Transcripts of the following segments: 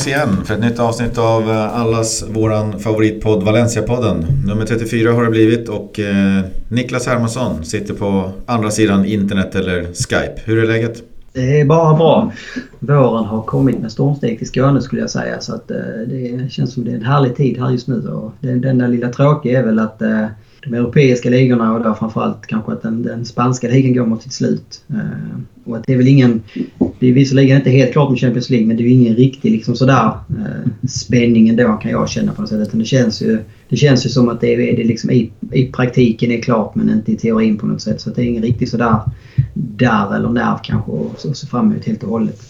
dags igen för ett nytt avsnitt av eh, allas våran favoritpodd Valencia-podden. Nummer 34 har det blivit och eh, Niklas Hermansson sitter på andra sidan internet eller Skype. Hur är läget? Det är bara bra. Våren har kommit med stormsteg till Skåne skulle jag säga så att eh, det känns som det är en härlig tid här just nu. Och den, den där lilla tråkiga är väl att eh, de europeiska ligorna och då framförallt kanske att den, den spanska ligan går mot sitt slut. Eh, och att det är väl ingen... Det är visserligen inte helt klart med Champions League men det är ju ingen riktig liksom sådär eh, spänning ändå kan jag känna på något sätt. Utan det känns ju, det känns ju som att det, är, det liksom i, i praktiken är klart men inte i teorin på något sätt. Så det är ingen riktig sådär där eller nerv kanske att se fram emot helt och hållet.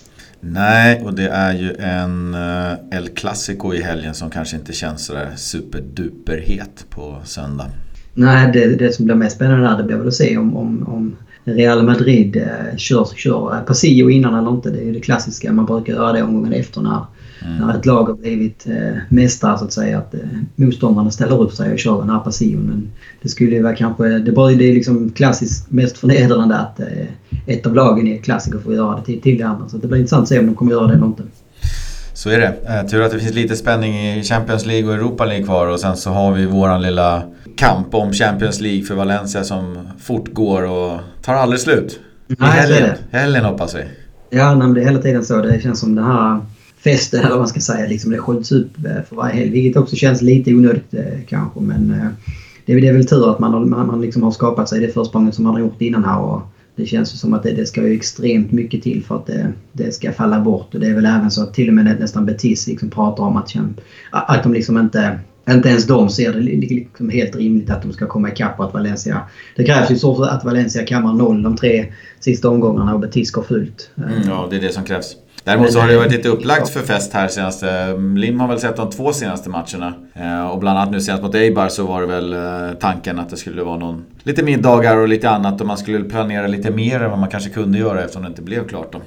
Nej, och det är ju en eh, El Clasico i helgen som kanske inte känns sådär superduperhet på söndag. Nej, det, det som blir mest spännande där det blir väl att se om, om, om Real Madrid eh, kör, kör eh, Pasillo innan eller inte. Det är ju det klassiska. Man brukar göra det omgången efter när, mm. när ett lag har blivit eh, mästare så att säga. Att eh, motståndarna ställer upp sig och kör den här Pasillon. Men det skulle ju vara kanske... Det, bara, det är liksom klassiskt mest förnedrande att eh, ett av lagen i klassiker får göra det till, till det andra. Så det blir intressant att se om de kommer göra det eller inte. Så är det. Eh, tur att det finns lite spänning i Champions League och Europa League kvar och sen så har vi våran lilla kamp om Champions League för Valencia som fortgår och tar aldrig slut. Nej, helgen, helgen hoppas vi. Ja, men det är hela tiden så. Det känns som den här festen, eller vad man ska säga, liksom det skjuts upp eh, för varje helg. Vilket också känns lite onödigt eh, kanske. Men det är, det är väl tur att man, har, man, man liksom har skapat sig det försprånget som man har gjort innan här. Och det känns som att det, det ska ju extremt mycket till för att det, det, ska falla bort. Och det är väl även så att till och med nästan Betis liksom pratar om att, att de liksom inte inte ens de ser det liksom helt rimligt att de ska komma ikapp och att Valencia... Det krävs ju så att Valencia kammar noll de tre sista omgångarna och Betis går fullt. Mm, ja, det är det som krävs. Däremot så har det varit lite upplagt för fest här senaste... Lim har väl sett de två senaste matcherna. Eh, och bland annat nu senast mot Eibar så var det väl eh, tanken att det skulle vara någon... Lite middagar och lite annat och man skulle planera lite mer än vad man kanske kunde göra eftersom det inte blev klart då.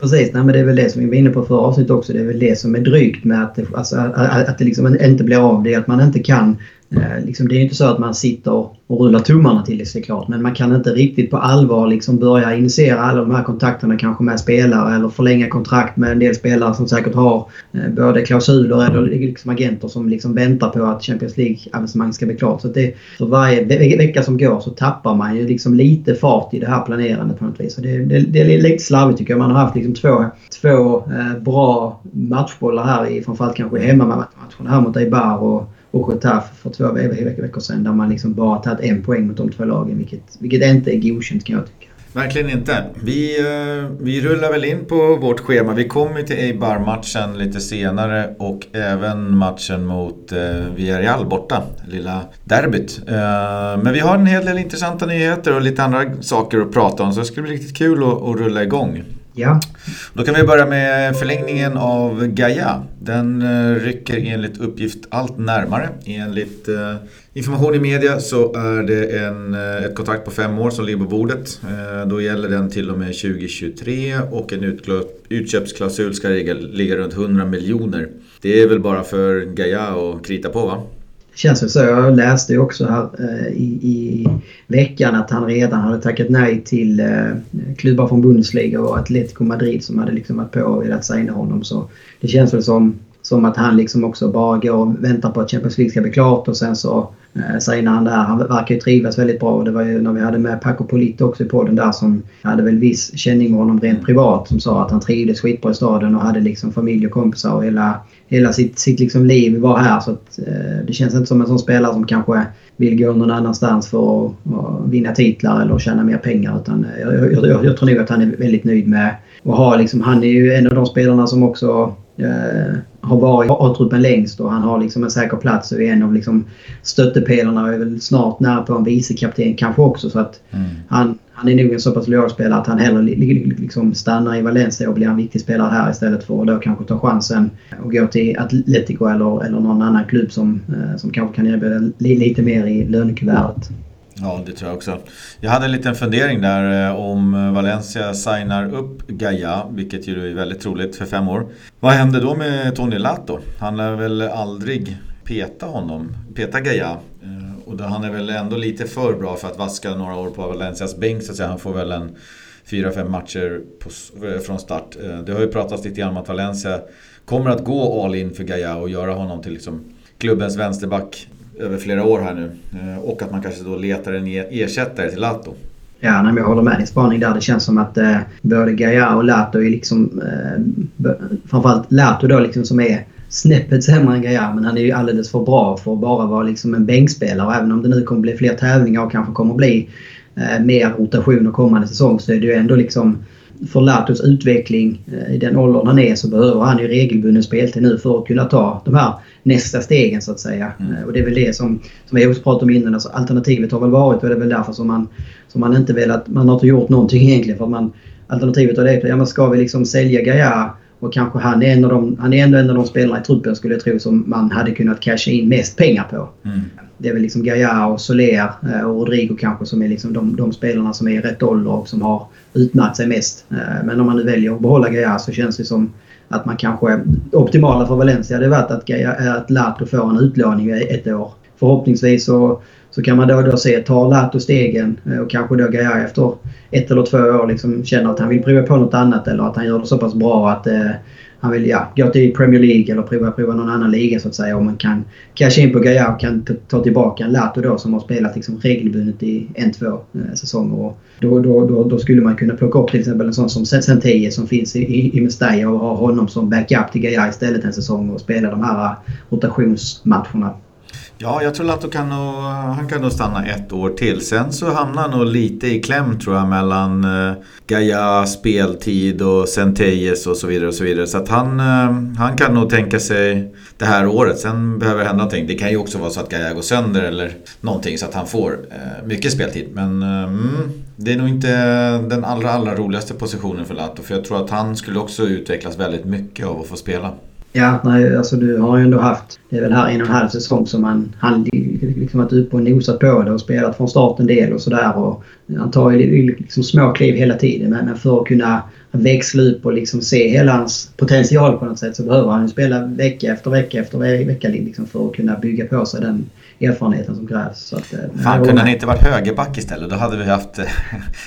Precis, nej, men det är väl det som vi var inne på förra avsnittet också. Det är väl det som är drygt med att det, alltså, att, att det liksom inte blir av. Det är att man inte kan Eh, liksom, det är inte så att man sitter och rullar tummarna till det såklart. Men man kan inte riktigt på allvar liksom börja initiera alla de här kontakterna kanske med spelare eller förlänga kontrakt med en del spelare som säkert har eh, både klausuler eller liksom agenter som liksom väntar på att Champions League-avancemanget ska bli klart. Så det, för varje ve vecka som går så tappar man ju liksom lite fart i det här planerandet på något vis. Så det, det, det är lite slarvigt tycker jag. Man har haft liksom två, två eh, bra matchbollar här i framförallt kanske hemmamatcherna här mot Eibar och och Getafe för två veckor sedan där man liksom bara tagit en poäng mot de två lagen vilket, vilket inte är godkänt kan jag tycka. Verkligen inte. Vi, eh, vi rullar väl in på vårt schema. Vi kommer till Eibar-matchen lite senare och även matchen mot eh, Villarreal borta. Lilla derbyt. Eh, men vi har en hel del intressanta nyheter och lite andra saker att prata om så det ska bli riktigt kul att, att rulla igång. Ja. Då kan vi börja med förlängningen av Gaia. Den eh, rycker enligt uppgift allt närmare. Enligt eh, information i media så är det en, eh, ett kontrakt på fem år som ligger på bordet. Då gäller den till och med 2023 och en utköpsklausul ska ligga runt 100 miljoner. Det är väl bara för Gaia att krita på va? Känns det så. Jag läste ju också här eh, i, i veckan att han redan hade tackat nej till eh, klubbar från Bundesliga och Atletico Madrid som hade liksom varit på och velat signa honom. Så det känns väl som, som att han liksom också bara går och väntar på att Champions League ska bli klart och sen så eh, signar han där. Han verkar ju trivas väldigt bra. Det var ju när vi hade med Paco Polito också i podden där som hade väl viss känning med honom rent privat som sa att han trivdes skitbra i staden och hade liksom familj och kompisar och hela hela sitt, sitt liksom liv var här. Så att, eh, det känns inte som en sån spelare som kanske vill gå någon annanstans för att, att vinna titlar eller tjäna mer pengar. Utan eh, jag, jag, jag, jag tror nog att han är väldigt nöjd med att ha liksom, han är ju en av de spelarna som också eh, har varit A-truppen längst och han har liksom en säker plats och är en av liksom stöttepelarna och är väl snart nära på en vicekapten kanske också. Så att mm. han, han är nog en så pass lojal spelare att han hellre liksom stannar i Valencia och blir en viktig spelare här istället för att då kanske ta chansen och gå till Atletico eller, eller någon annan klubb som, eh, som kanske kan erbjuda lite mer i lönekuvertet. Ja, det tror jag också. Jag hade en liten fundering där eh, om Valencia signar upp Gaia, vilket ju är väldigt troligt för fem år. Vad händer då med Tony Lato? Han lär väl aldrig peta honom, peta Gaia. Eh, och då, han är väl ändå lite för bra för att vaska några år på Valencias bänk så att säga. Han får väl en fyra, fem matcher på, eh, från start. Det har ju pratats lite grann om att Valencia kommer att gå all in för Gaia och göra honom till liksom klubbens vänsterback över flera år här nu. Eh, och att man kanske då letar en e- ersättare till Lato. Ja, nej, jag håller med din spaning där. Det känns som att eh, både Gaia och Lato är liksom... Eh, framförallt Lato då liksom som är snäppet sämre än Gaia men han är ju alldeles för bra för att bara vara liksom en bänkspelare. Och även om det nu kommer bli fler tävlingar och kanske kommer bli eh, mer rotationer kommande säsong så är det ju ändå liksom för Latos utveckling eh, i den åldern han är så behöver han ju regelbunden speltid nu för att kunna ta de här nästa stegen så att säga. Mm. Eh, och det är väl det som, som vi också pratade om innan. Alltså, alternativet har väl varit och det är väl därför som man, som man inte velat... Man har inte gjort någonting egentligen för att man... Alternativet har det ja, men ska vi liksom sälja Gaia och kanske han är, en av de, han är ändå en av de spelarna i truppen skulle jag tro som man hade kunnat casha in mest pengar på. Mm. Det är väl liksom Gaia och Soler eh, och Rodrigo kanske som är liksom de, de spelarna som är i rätt ålder och som har utmärkt sig mest. Eh, men om man nu väljer att behålla Gaia så känns det som att man kanske... Optimala för Valencia hade varit att, eh, att Lato får en utlåning i ett år. Förhoppningsvis så, så kan man då och då se, tar Lato stegen och kanske då Gaia efter ett eller två år liksom känner att han vill prova på något annat eller att han gör det så pass bra att han vill ja, gå till Premier League eller prova, prova någon annan liga så att säga. Om man kan casha in på Gaia och kan ta tillbaka en Lato då som har spelat liksom regelbundet i en, två eh, säsonger. Och då, då, då, då, skulle man kunna plocka upp till exempel en sån som Senteye som finns i, i Mestalla och ha honom som backup till Gaia istället en säsong och spela de här rotationsmatcherna. Ja, jag tror Lato kan nog, han kan nog stanna ett år till. Sen så hamnar han nog lite i kläm tror jag mellan eh, Gaia speltid och Centeyes och så vidare och så vidare. Så att han, eh, han kan nog tänka sig det här året. Sen behöver det hända någonting. Det kan ju också vara så att Gaia går sönder eller någonting så att han får eh, mycket speltid. Men eh, mm, det är nog inte den allra, allra roligaste positionen för Lato. För jag tror att han skulle också utvecklas väldigt mycket av att få spela. Ja, nej, alltså du har ju ändå haft... Det är väl här en och en halv säsong som han, han liksom varit uppe och nosat på det och spelat från start en del och sådär. Han tar ju liksom små kliv hela tiden men för att kunna växla upp och liksom se hela hans potential på något sätt så behöver han ju spela vecka efter vecka efter vecka liksom för att kunna bygga på sig den erfarenheten som krävs. Så att, eh, Fan, kunde han inte varit högerback istället? Då hade vi haft eh,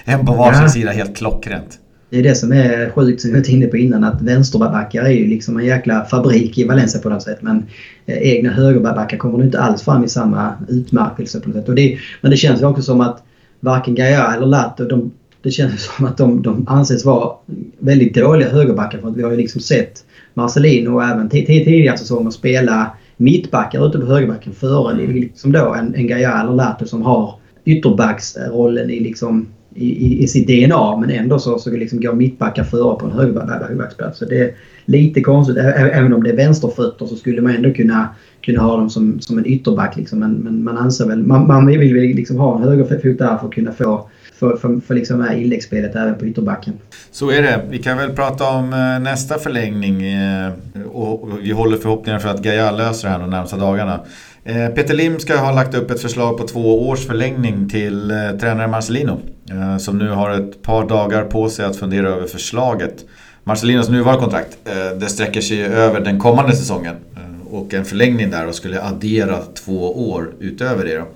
en på varsin ja. sida helt klockrent. Det är det som är sjukt som vi var inne på innan att vänsterbackar är ju liksom en jäkla fabrik i Valencia på något sätt. Men eh, egna högerbackar kommer nu inte alls fram i samma utmärkelse på något sätt. Och det, men det känns ju också som att varken Gaia eller Lato, de, det känns som att de, de anses vara väldigt dåliga högerbackar. För att vi har ju liksom sett Marcelino och även tidigare säsonger spela mittbackar ute på högerbacken före liksom då en, en Gaia eller Lato som har ytterbacksrollen i liksom i, i, sitt DNA men ändå så, så liksom går mittbackar före på en högerbacksplats. Så det är lite konstigt. Även om det är vänsterfötter så skulle man ändå kunna, kunna ha dem som, som en ytterback. Liksom. Men, men man anser väl... Man, man vill väl liksom ha en högerfot där för att kunna få för, för, för liksom det här inläggsspelet även på ytterbacken. Så är det. Vi kan väl prata om eh, nästa förlängning eh, och vi håller förhoppningar för att Gaia löser det här de närmsta dagarna. Eh, Peter Lim ska ha lagt upp ett förslag på två års förlängning till tränare Marcelino. Eh, som nu har ett par dagar på sig att fundera över förslaget. Marcelinos nuvarande kontrakt eh, det sträcker sig över den kommande säsongen. Eh, och en förlängning där och skulle addera två år utöver det. Då.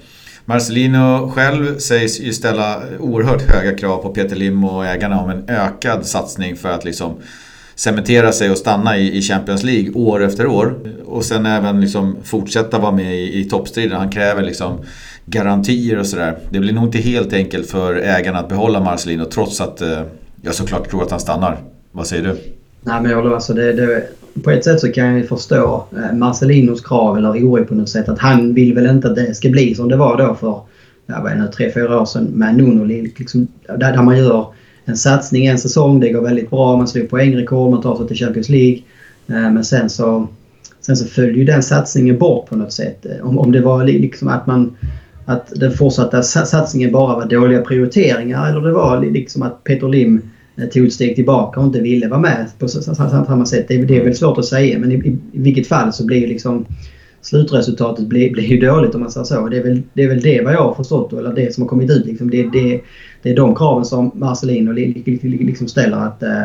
Marcelino själv sägs ju ställa oerhört höga krav på Peter Lim och ägarna om en ökad satsning för att liksom cementera sig och stanna i, Champions League år efter år. Och sen även liksom fortsätta vara med i toppstriden. Han kräver liksom garantier och sådär. Det blir nog inte helt enkelt för ägarna att behålla Marcelino trots att eh, jag såklart tror att han stannar. Vad säger du? Nej men jag alltså det, det, på ett sätt så kan jag förstå eh, Marcelinos krav eller oro på något sätt. Att han vill väl inte att det ska bli som det var då för ja, vad är det, tre, fyra år sedan med Nuno. Liksom, där, där man gör en satsning en säsong. Det går väldigt bra. Man slår poängrekord. Man tar sig till Champions League. Eh, men sen så, sen så följer ju den satsningen bort på något sätt. Eh, om, om det var liksom att man att den fortsatta satsningen bara var dåliga prioriteringar eller det var liksom att Peter Lim eh, tog ett steg tillbaka och inte ville vara med på samma sätt. Det är, det är väl svårt att säga men i, i, i vilket fall så blir liksom slutresultatet blir, blir ju dåligt om man säger så. Det är, väl, det är väl det vad jag har förstått eller det som har kommit ut. Liksom. Det, det, det är de kraven som Marcelino liksom ställer att eh,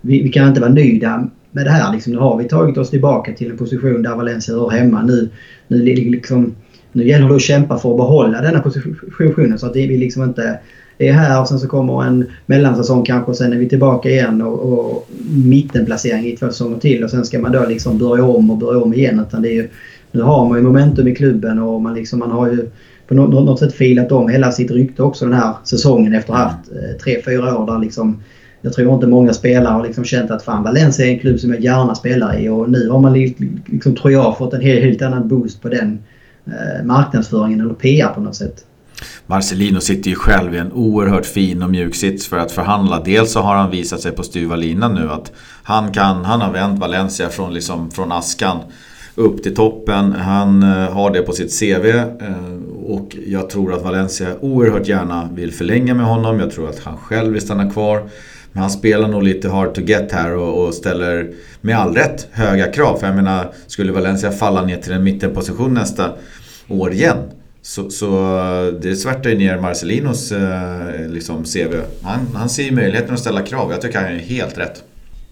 vi, vi, kan inte vara nöjda med det här. Liksom, nu har vi tagit oss tillbaka till en position där Valencia hör hemma. Nu, nu liksom, nu gäller det att kämpa för att behålla denna positionen så att vi liksom inte är här och sen så kommer en mellansäsong kanske och sen är vi tillbaka igen och, och mittenplacering i två säsonger till och sen ska man då liksom börja om och börja om igen. Utan det är ju, nu har man ju momentum i klubben och man, liksom, man har ju på något, något sätt filat om hela sitt rykte också den här säsongen efter att ha haft eh, tre, fyra år där liksom jag tror inte många spelare har liksom känt att fan Valencia är en klubb som jag gärna spelar i och nu har man liksom, tror jag, fått en helt, helt annan boost på den Eh, marknadsföringen eller PR på något sätt. Marcelino sitter ju själv i en oerhört fin och mjuk sits för att förhandla. Dels så har han visat sig på styva linan nu att han, kan, han har vänt Valencia från, liksom, från askan upp till toppen. Han eh, har det på sitt CV eh, och jag tror att Valencia oerhört gärna vill förlänga med honom. Jag tror att han själv vill stanna kvar. Men han spelar nog lite hard to get här och, och, ställer med all rätt höga krav. För jag menar, skulle Valencia falla ner till en mittenposition nästa år igen så, så det svärtar ju ner Marcelinos eh, liksom CV. Han, han ser ju möjligheten att ställa krav. Jag tycker han är helt rätt.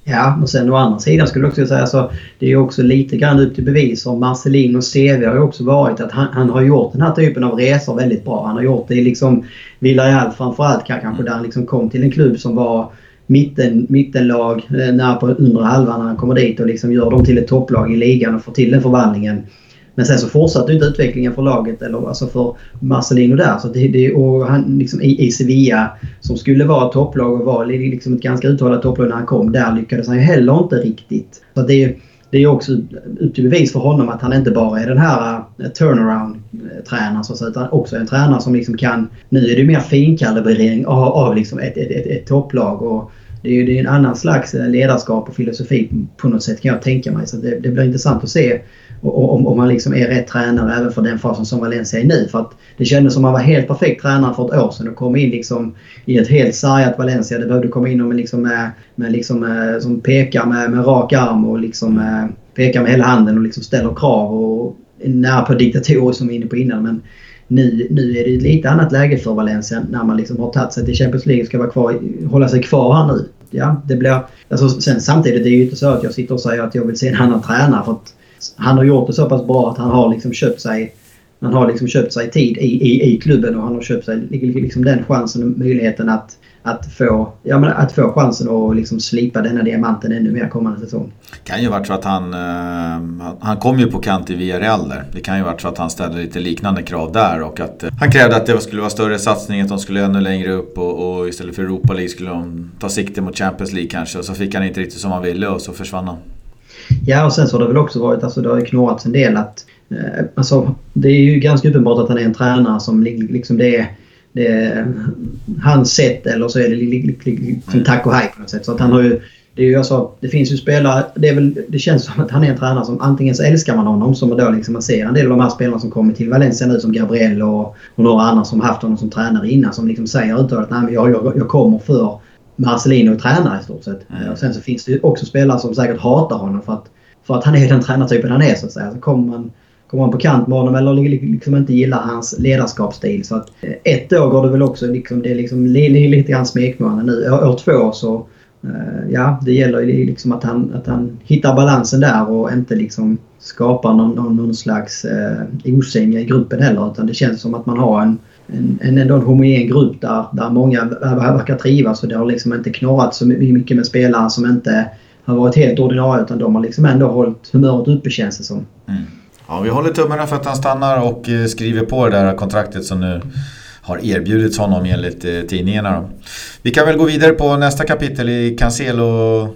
Ja, och sen å andra sidan skulle jag också säga så det är ju också lite grann upp till bevis. Och Marcelinos CV har ju också varit att han, han, har gjort den här typen av resor väldigt bra. Han har gjort det i liksom Villarreal framförallt kanske där han liksom kom till en klubb som var mitten, mittenlag eh, nära på undre halvan när han kommer dit och liksom gör dem till ett topplag i ligan och får till den förvandlingen. Men sen så fortsatte inte utvecklingen för laget, eller alltså för Marcelino där. Så det, det, och han liksom i, i Sevilla, som skulle vara ett topplag och var liksom ett ganska uttalat topplag när han kom, där lyckades han ju heller inte riktigt. Så det, det är också upp till bevis för honom att han inte bara är den här eh, turnaround-tränaren så att säga, utan också en tränare som liksom kan... Nu är det mer finkalibrering av, av liksom ett, ett, ett, ett topplag. Och det är ju det är en annan slags eh, ledarskap och filosofi på något sätt kan jag tänka mig. Så det, det blir intressant att se om, om man liksom är rätt tränare även för den fasen som Valencia är nu. För att det kändes som att man var helt perfekt tränare för ett år sedan och kom in liksom i ett helt sargat Valencia. Det behövde komma in med, liksom med, med liksom, eh, som pekar med, med rak arm och liksom pekar med hela handen och liksom ställer krav och nära på diktatorer som vi var inne på innan. Men nu, nu är det ett lite annat läge för Valencia när man liksom har tagit sig till Champions League och ska vara kvar, hålla sig kvar här nu. Ja, det blir, alltså, sen, samtidigt är det ju inte så att jag sitter och säger att jag vill se en annan tränare. För att han har gjort det så pass bra att han har liksom köpt sig han har liksom köpt sig tid i, i, i klubben och han har köpt sig liksom den chansen och möjligheten att, att, få, ja, men att få chansen att liksom slipa denna diamanten ännu mer kommande säsong. Det kan ju varit så att han, eh, han kom ju på kant i Villarreal där. Det kan ju varit så att han ställde lite liknande krav där och att eh, han krävde att det skulle vara större satsning, att de skulle ännu längre upp och, och istället för Europa League skulle de ta sikte mot Champions League kanske. Och så fick han inte riktigt som han ville och så försvann han. Ja, och sen så har det väl också varit, alltså det har ju knorrats en del att... Eh, alltså, det är ju ganska uppenbart att han är en tränare som liksom det är, det är hans sätt eller så är det liksom tack och hej på något sätt. Så att han har ju... Det, är ju alltså, det finns ju spelare, det, är väl, det känns som att han är en tränare som antingen så älskar man honom som då liksom man ser en del av de här spelarna som kommer till Valencia nu som Gabriel och, och några andra som haft honom som tränare innan som liksom säger uttalat att jag, jag, jag kommer för Marcelino är tränare i stort sett. Mm. Och sen så finns det också spelare som säkert hatar honom för att, för att han är den tränartypen han är så att säga. Så kommer man, kommer man på kant med honom eller liksom inte gillar hans ledarskapsstil. Så att eh, ett år går det väl också, liksom, det är liksom lite grann smekmånad nu. År, år två så eh, ja, det gäller liksom att han, att han hittar balansen där och inte liksom skapar någon, någon, någon slags eh, osämja i gruppen heller. Utan det känns som att man har en en, en, ändå en homogen grupp där, där många verkar trivas och det har liksom inte knorrat så mycket med spelare som inte har varit helt ordinarie utan de har liksom ändå hållit humöret uppe känns det som. Mm. Ja, vi håller tummarna för att han stannar och eh, skriver på det där kontraktet som nu har erbjudits honom enligt eh, tidningarna. Då. Vi kan väl gå vidare på nästa kapitel i Cancelo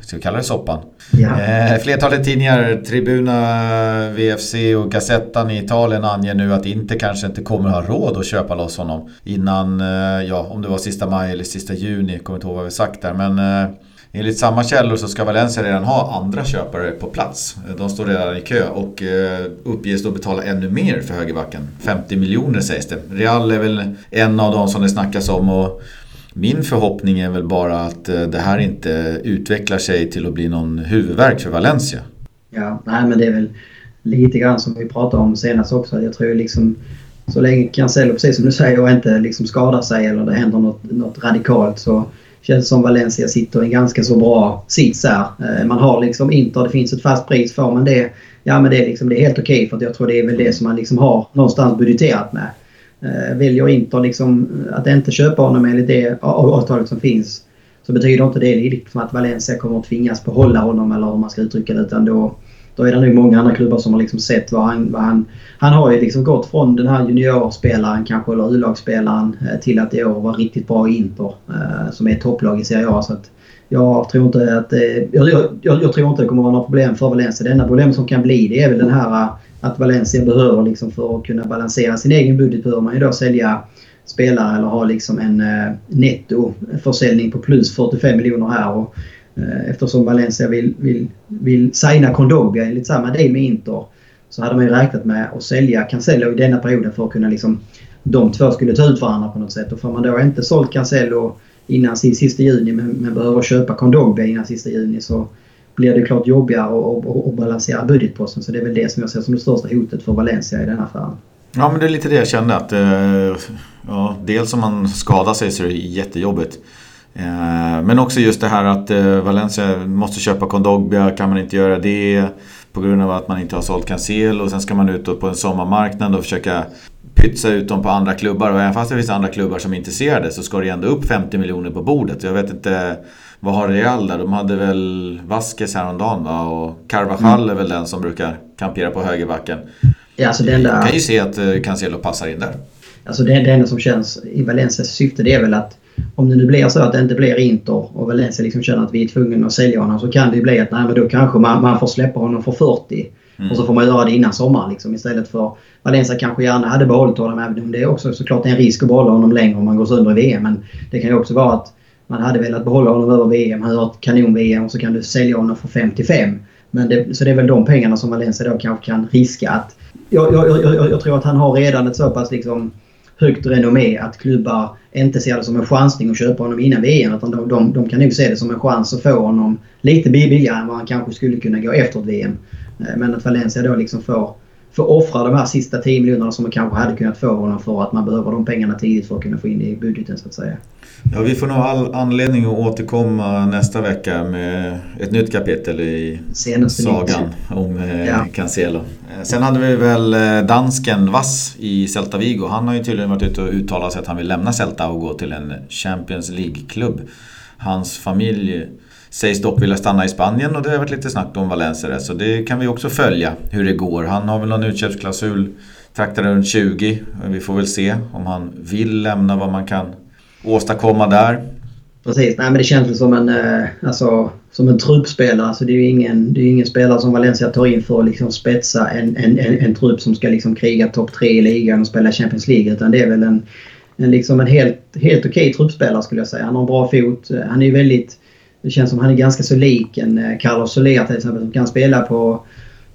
ska vi kalla det soppan? Ja. Eh, flertalet tidningar, Tribuna, VFC och Gazettan i Italien anger nu att inte kanske inte kommer ha råd att köpa loss honom innan, eh, ja om det var sista maj eller sista juni, kommer inte ihåg vad vi sagt där. Men eh, enligt samma källor så ska Valencia redan ha andra köpare på plats. De står redan i kö och eh, uppges då betala ännu mer för högerbacken. 50 miljoner sägs det. Real är väl en av de som det snackas om och min förhoppning är väl bara att eh, det här inte utvecklar sig till att bli någon huvudvärk för Valencia. Ja, nej men det är väl lite grann som vi pratade om senast också. Jag tror liksom så länge Cancelo, precis som du säger, inte liksom skadar sig eller det händer något, något radikalt så känns som Valencia sitter i en ganska så bra sits här. Eh, man har liksom Inter, det finns ett fast pris. Får man det, ja men det är, liksom, det är helt okej okay, för att jag tror det är väl det som man liksom har någonstans budgeterat med. Eh, väljer Inter liksom eh, att inte köpa honom enligt det avtalet som finns så betyder inte det liksom att Valencia kommer att tvingas behålla honom eller hur man ska uttrycka det. Utan då, då är det nog många andra klubbar som har liksom sett vad han... Vad han, han har ju liksom gått från den här juniorspelaren kanske, eller U-lagsspelaren, eh, till att i år vara riktigt bra i Inter. Eh, som är ett topplag i Serie A. Så att jag tror inte att... Eh, jag, jag, jag, tror inte det kommer vara några problem för Valencia. Det enda problemet som kan bli det är väl den här att Valencia behöver liksom för att kunna balansera sin egen budget behöver man ju då sälja spelare eller ha liksom en eh, nettoförsäljning på plus 45 miljoner här. Och, Eh, eftersom Valencia vill, vill, vill signa Kondogbia enligt samma deal med Inter så hade man ju räknat med att sälja Cancelo i denna perioden för att kunna liksom de två skulle ta ut varandra på något sätt. Och får man då inte sålt Cancelo innan sista juni men, men behöver köpa Kondogbia innan sista juni så blir det klart jobbigare att balansera budgetposten. Så det är väl det som jag ser som det största hotet för Valencia i den här affären. Ja men det är lite det jag kände att eh, ja, dels om man skadar sig så är det jättejobbigt. Eh, men också just det här att eh, Valencia måste köpa Kondogbia, kan man inte göra det på grund av att man inte har sålt Cancel och sen ska man ut på en sommarmarknad och försöka pytsa ut dem på andra klubbar och även fast det finns andra klubbar som är intresserade så ska det ändå upp 50 miljoner på bordet. Jag vet inte, vad har Real där? De hade väl Vasquez häromdagen va? Och Carvajal mm. är väl den som brukar kampera på högerbacken. Ja, alltså den där... Jag kan ju se att eh, Cancelo passar in där. Alltså det, det enda som känns i Valencias syfte det är väl att om det nu blir så att det inte blir Inter och Valencia liksom känner att vi är tvungna att sälja honom så kan det ju bli att nej, men då kanske man, man får släppa honom för 40. Mm. Och så får man göra det innan sommaren liksom, istället för Valencia kanske gärna hade behållit honom även om det är också såklart en risk att behålla honom längre om man går sönder i VM. Men det kan ju också vara att man hade velat behålla honom över VM, han har ett kanon-VM och så kan du sälja honom för 55. Men det, så det är väl de pengarna som Valencia då kanske kan riska att... Jag, jag, jag, jag tror att han har redan ett så pass liksom högt renommé att klubbar inte ser det som en chansning att köpa honom innan VM. Utan de, de, de kan nog se det som en chans att få honom lite billigare än vad han kanske skulle kunna gå efter ett VM. Eh, men att Valencia då liksom får, får offra de här sista 10 miljonerna som man kanske hade kunnat få honom för att man behöver de pengarna tidigt för att kunna få in det i budgeten så att säga. Ja, vi får nog all anledning att återkomma nästa vecka med ett nytt kapitel i Senaste sagan nytt. om eh, ja. Cancelo. Eh, sen hade vi väl dansken Vass i Celta Vigo. Han har ju tydligen varit ute och uttalat sig att han vill lämna Celta och gå till en Champions League-klubb. Hans familj Sägs dock vilja stanna i Spanien och det har varit lite snack om Valencia så det kan vi också följa hur det går. Han har väl någon utköpsklausul traktar runt 20. Vi får väl se om han vill lämna vad man kan åstadkomma där. Precis, nej men det känns väl som en, eh, alltså, som en truppspelare. Alltså, det är ju ingen, det är ingen spelare som Valencia tar in för att liksom spetsa en, en, en, en trupp som ska liksom kriga topp tre i ligan och spela Champions League. Utan det är väl en, en, liksom en helt, helt okej okay truppspelare skulle jag säga. Han har en bra fot. Eh, han är ju väldigt det känns som han är ganska så lik en eh, Carlos Soler till exempel som kan spela på,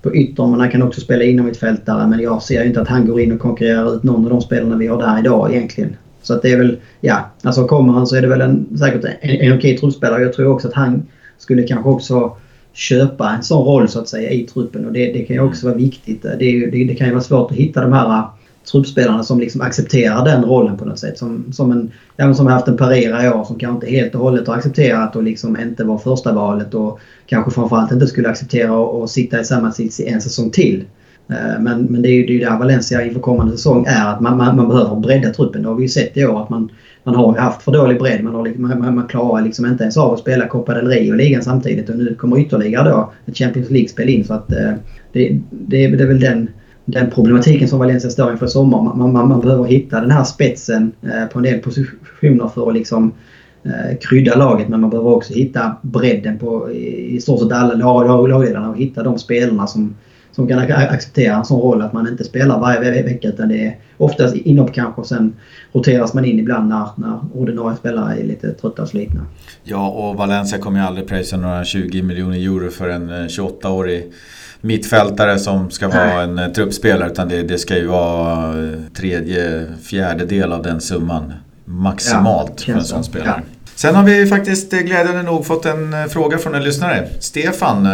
på yttern men han kan också spela inom ett fältare. Men jag ser ju inte att han går in och konkurrerar ut någon av de spelarna vi har där idag egentligen. Så att det är väl, ja, alltså kommer han så är det väl en, säkert en, en okej truppspelare. Jag tror också att han skulle kanske också köpa en sån roll så att säga i truppen och det, det kan ju också vara viktigt. Det, det, det kan ju vara svårt att hitta de här truppspelarna som liksom accepterar den rollen på något sätt. Som, som, en, ja, som haft en Parera i år som kanske inte helt och hållet har accepterat och liksom inte var första valet och kanske framförallt inte skulle acceptera att sitta i samma sits i en säsong till. Eh, men, men det är ju det där Valencia inför kommande säsong är att man, man, man, behöver bredda truppen. Det har vi ju sett i år att man, man har haft för dålig bredd. Man, har, man, man klarar liksom inte ens av att spela Copa del Rio och ligan samtidigt och nu kommer ytterligare då ett Champions League-spel in. Så att, eh, det, det, det är väl den den problematiken som Valencia står inför i sommar. Man, man, man, behöver hitta den här spetsen eh, på en del positioner för att liksom eh, krydda laget men man behöver också hitta bredden på i, i stort sett alla lagledarna och hitta de spelarna som, som kan acceptera en sån roll att man inte spelar varje vecka utan det är oftast inhopp kanske och sen roteras man in ibland när, när ordinarie spelare är lite trötta och slitna. Ja och Valencia kommer ju aldrig pröjsa några 20 miljoner euro för en eh, 28-årig mittfältare som ska vara en eh, truppspelare utan det, det ska ju vara eh, tredje, fjärde del av den summan maximalt ja, för en sån spelare. Ja. Sen har vi faktiskt eh, glädjande nog fått en fråga från en lyssnare. Stefan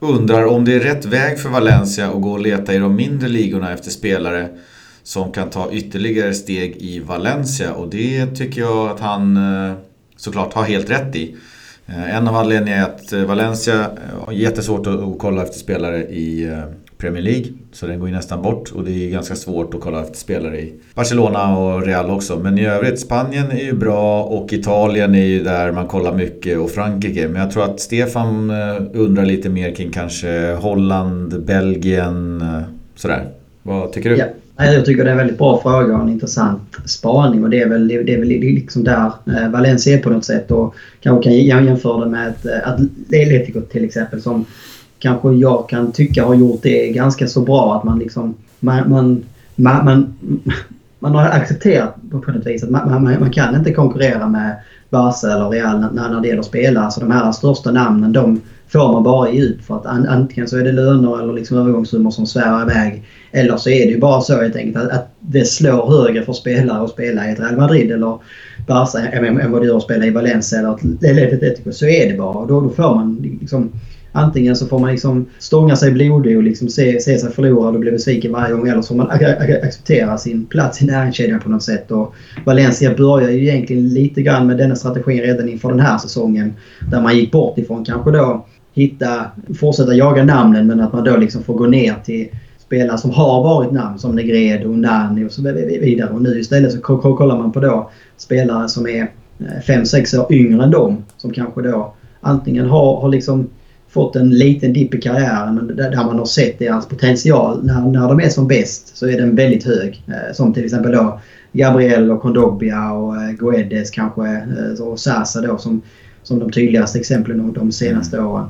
undrar om det är rätt väg för Valencia att gå och leta i de mindre ligorna efter spelare som kan ta ytterligare steg i Valencia och det tycker jag att han såklart har helt rätt i. Eh, en av anledningarna är att eh, Valencia eh, har jättesvårt att kolla efter spelare i Premier League. Så den går ju nästan bort och det är ganska svårt att kolla efter spelare i Barcelona och Real också. Men i övrigt, Spanien är ju bra och Italien är ju där man kollar mycket och Frankrike. Men jag tror att Stefan undrar lite mer kring kanske Holland, Belgien, sådär. Vad tycker du? Jag tycker det är en väldigt bra fråga och en intressant spaning och det är väl, det är väl liksom där eh, Valencia är på något sätt och kanske kan jämföra det med ett eh, Atletico till exempel som kanske jag kan tycka har gjort det ganska så bra att man liksom... Man, man, man, man, man har accepterat på något vis att man, man, man kan inte konkurrera med Barca eller Real när, när det gäller spelare. Alltså de här största namnen de får man bara ge ut för att antingen så är det löner eller liksom övergångssummor som svävar iväg. Eller så är det ju bara så helt enkelt att, att det slår högre för spelare att spela i ett Real Madrid eller Barca än vad det gör att spela i Valencia eller Atletico. Så är det bara. Och då, då får man liksom Antingen så får man liksom stånga sig blodig och liksom se, se sig förlorad och bli besviken varje gång. Eller så får man acceptera sin plats i näringskedjan på något sätt. Och Valencia börjar ju egentligen lite grann med denna strategin redan inför den här säsongen. Där man gick bort ifrån kanske då hitta, fortsätta jaga namnen men att man då liksom får gå ner till spelare som har varit namn som Negredo, Nani och så vidare. Och nu istället så kollar man på då spelare som är eh, 5-6 år yngre än dem. Som kanske då antingen har, har liksom fått en liten dipp i karriären men där man har sett deras potential. När, när de är som bäst så är den väldigt hög. Eh, som till exempel då Gabriel och Kondogbia och eh, Guedes kanske och Sasa då som, som de tydligaste exemplen de senaste mm. åren.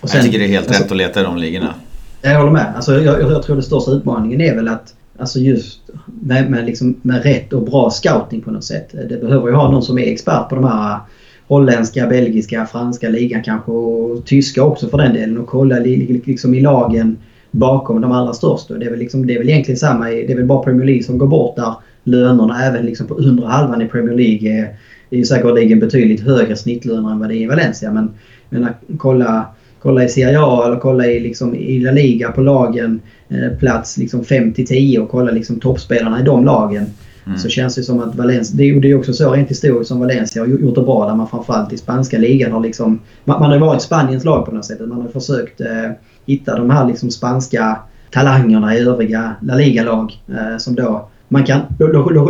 Och sen, jag tycker det är helt alltså, rätt att leta i de ligorna. Jag håller med. Alltså, jag, jag, tror den största utmaningen är väl att Alltså just med, med, liksom, med rätt och bra scouting på något sätt. Det behöver ju ha någon som är expert på de här holländska, belgiska, franska ligan kanske och tyska också för den delen och kolla liksom i lagen bakom de allra största. Det är väl, liksom, det är väl egentligen samma, det är väl bara Premier League som går bort där lönerna även liksom på undre halvan i Premier League är, är ju säkerligen betydligt högre snittlöner än vad det är i Valencia. Men, men kolla, kolla i Serie A eller kolla i, liksom, i La Liga på lagen eh, plats liksom 5-10 och kolla liksom toppspelarna i de lagen. Mm. Så känns det som att Valencia, det, är också så rent historiskt som Valencia har gjort det bra där man framförallt i spanska ligan har liksom... Man, man har varit Spaniens lag på något sätt. Man har försökt eh, hitta de här liksom spanska talangerna i övriga La Liga-lag eh, som då man kan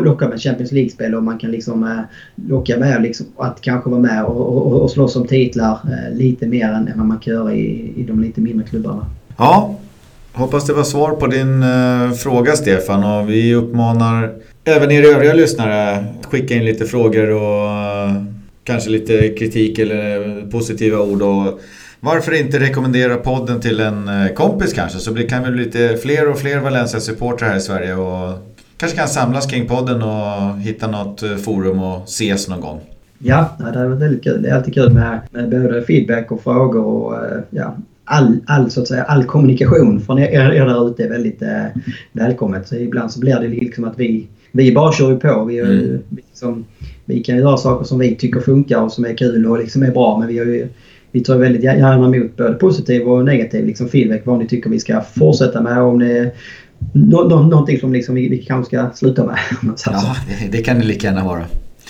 locka med Champions League-spel och man kan liksom eh, locka med liksom att kanske vara med och, och, och slåss om titlar eh, lite mer än, vad man kan göra i, i de lite mindre klubbarna. Ja, hoppas det var svar på din eh, fråga Stefan och vi uppmanar även er övriga lyssnare skicka in lite frågor och kanske lite kritik eller positiva ord. Och varför inte rekommendera podden till en kompis kanske så det kan bli lite fler och fler Valencia-supportrar här i Sverige och kanske kan samlas kring podden och hitta något forum och ses någon gång. Ja, det varit väldigt kul. Det är alltid kul med, med både feedback och frågor och ja, all, all, så att säga, all kommunikation från er, er där ute är väldigt eh, välkommet. Så ibland så blir det liksom att vi, vi bara kör på. Vi, mm. liksom, vi kan ju göra saker som vi tycker funkar och som är kul och liksom är bra men vi, har ju, vi tar väldigt gärna emot både positiv och negativ liksom feedback vad ni tycker vi ska fortsätta med. Om det nå, nå, någonting som liksom vi, vi kanske ska sluta med. ja, det, det kan det lika gärna vara.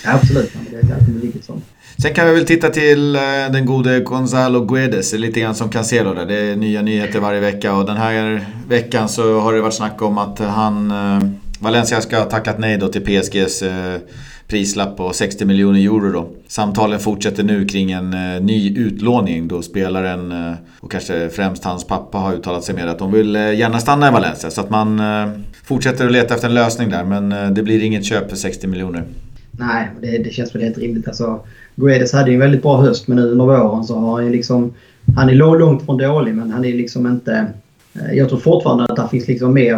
Ja, absolut, det är lite sånt. Sen kan vi väl titta till eh, den gode Gonzalo Guedes, lite grann som Cancelo där. Det är nya nyheter varje vecka och den här veckan så har det varit snack om att han, eh, Valencia ska ha tackat nej då till PSGs eh, prislapp på 60 miljoner euro då. Samtalen fortsätter nu kring en eh, ny utlåning då spelaren eh, och kanske främst hans pappa har uttalat sig med att de vill eh, gärna stanna i Valencia. Så att man fortsätter att leta efter en lösning där men det blir inget köp för 60 miljoner. Nej, det, det känns väl helt rimligt. Alltså, Guedes hade ju en väldigt bra höst men nu under våren så har han ju liksom... Han är långt från dålig men han är liksom inte... Eh, jag tror fortfarande att det finns liksom mer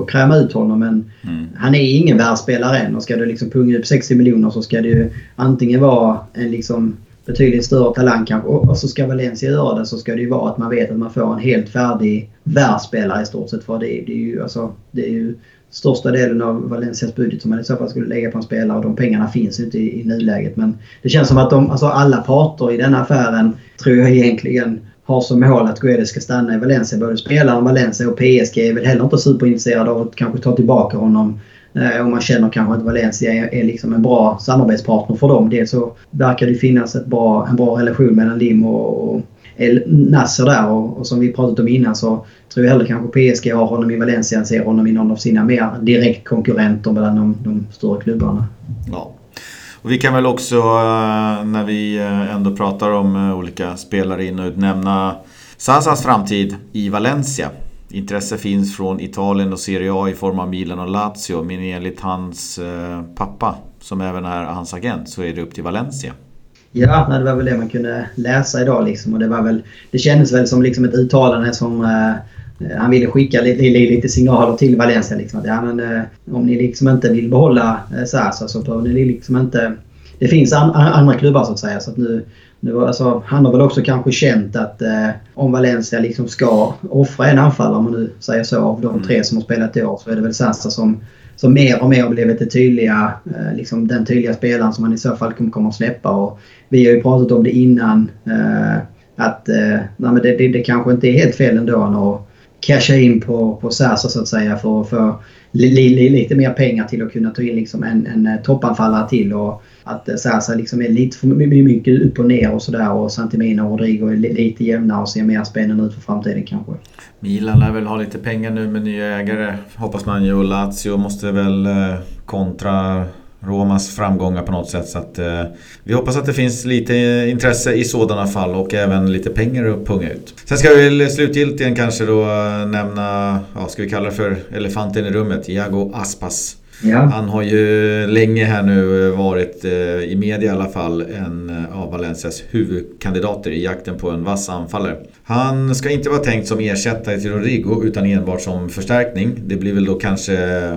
att kräma ut honom men mm. han är ingen världsspelare än och ska du liksom punga upp 60 miljoner så ska det ju antingen vara en liksom betydligt större talang kanske och så ska Valencia göra det så ska det ju vara att man vet att man får en helt färdig världsspelare i stort sett för det, det är ju alltså... Det är ju största delen av Valencias budget som man i så fall skulle lägga på en spelare och de pengarna finns inte i, i nuläget. Men det känns som att de, alltså alla parter i den affären tror jag egentligen har som mål att Guedes ska stanna i Valencia. Både spelaren, Valencia och PSG är väl heller inte superintresserade av att kanske ta tillbaka honom eh, och man känner kanske att Valencia är, liksom en bra samarbetspartner för dem. Dels så verkar det finnas ett bra, en bra relation mellan Lim och, och El Nasser där och, och, som vi pratat om innan så tror jag hellre kanske PSG har honom i Valencia än ser honom i någon av sina mer direktkonkurrenter mellan de, de större klubbarna. Ja. Och vi kan väl också eh, när vi eh, ändå pratar om eh, olika spelare in och ut nämna Sasas framtid i Valencia. Intresse finns från Italien och Serie A i form av Milan och Lazio. Men enligt hans pappa, som även är hans agent, så är det upp till Valencia. Ja, det var väl det man kunde läsa idag. Liksom. Och det, var väl, det kändes väl som liksom ett uttalande som eh, han ville skicka lite, lite signaler till Valencia. Liksom, att, ja, men, eh, om ni liksom inte vill behålla eh, Sasa så behöver ni liksom inte... Det finns an, andra klubbar så att säga. Så att nu, nu, alltså, han har väl också kanske känt att eh, om Valencia liksom ska offra en anfallare, om man nu säger så, av de tre som har spelat i år så är det väl Sassa som, som mer och mer har blivit det tydliga, eh, liksom den tydliga spelaren som man i så fall kommer, att släppa. Och vi har ju pratat om det innan. Eh, att eh, nej, det, det, det, kanske inte är helt fel ändå casha in på, på Sasa så att säga för att få li, li, lite mer pengar till att kunna ta in liksom en, en eh, toppanfallare till. Och, att eh, Sasa liksom är lite för mycket upp och ner och sådär och Santimina och Rodrigo är lite jämnare och ser mer spännande ut för framtiden kanske. Milan lär väl ha lite pengar nu med nya ägare hoppas man ju och Lazio måste väl eh, kontra Romas framgångar på något sätt. Så att, eh, vi hoppas att det finns lite intresse i sådana fall och även lite pengar att punga ut. Sen ska vi väl slutgiltigen kanske då eh, nämna, ja, ska vi kalla det för elefanten i rummet, Iago Aspas. Ja. Han har ju länge här nu eh, varit, eh, i media i alla fall, en eh, av Valencias huvudkandidater i jakten på en vass anfallare. Han ska inte vara tänkt som ersättare till Rodrigo utan enbart som förstärkning. Det blir väl då kanske,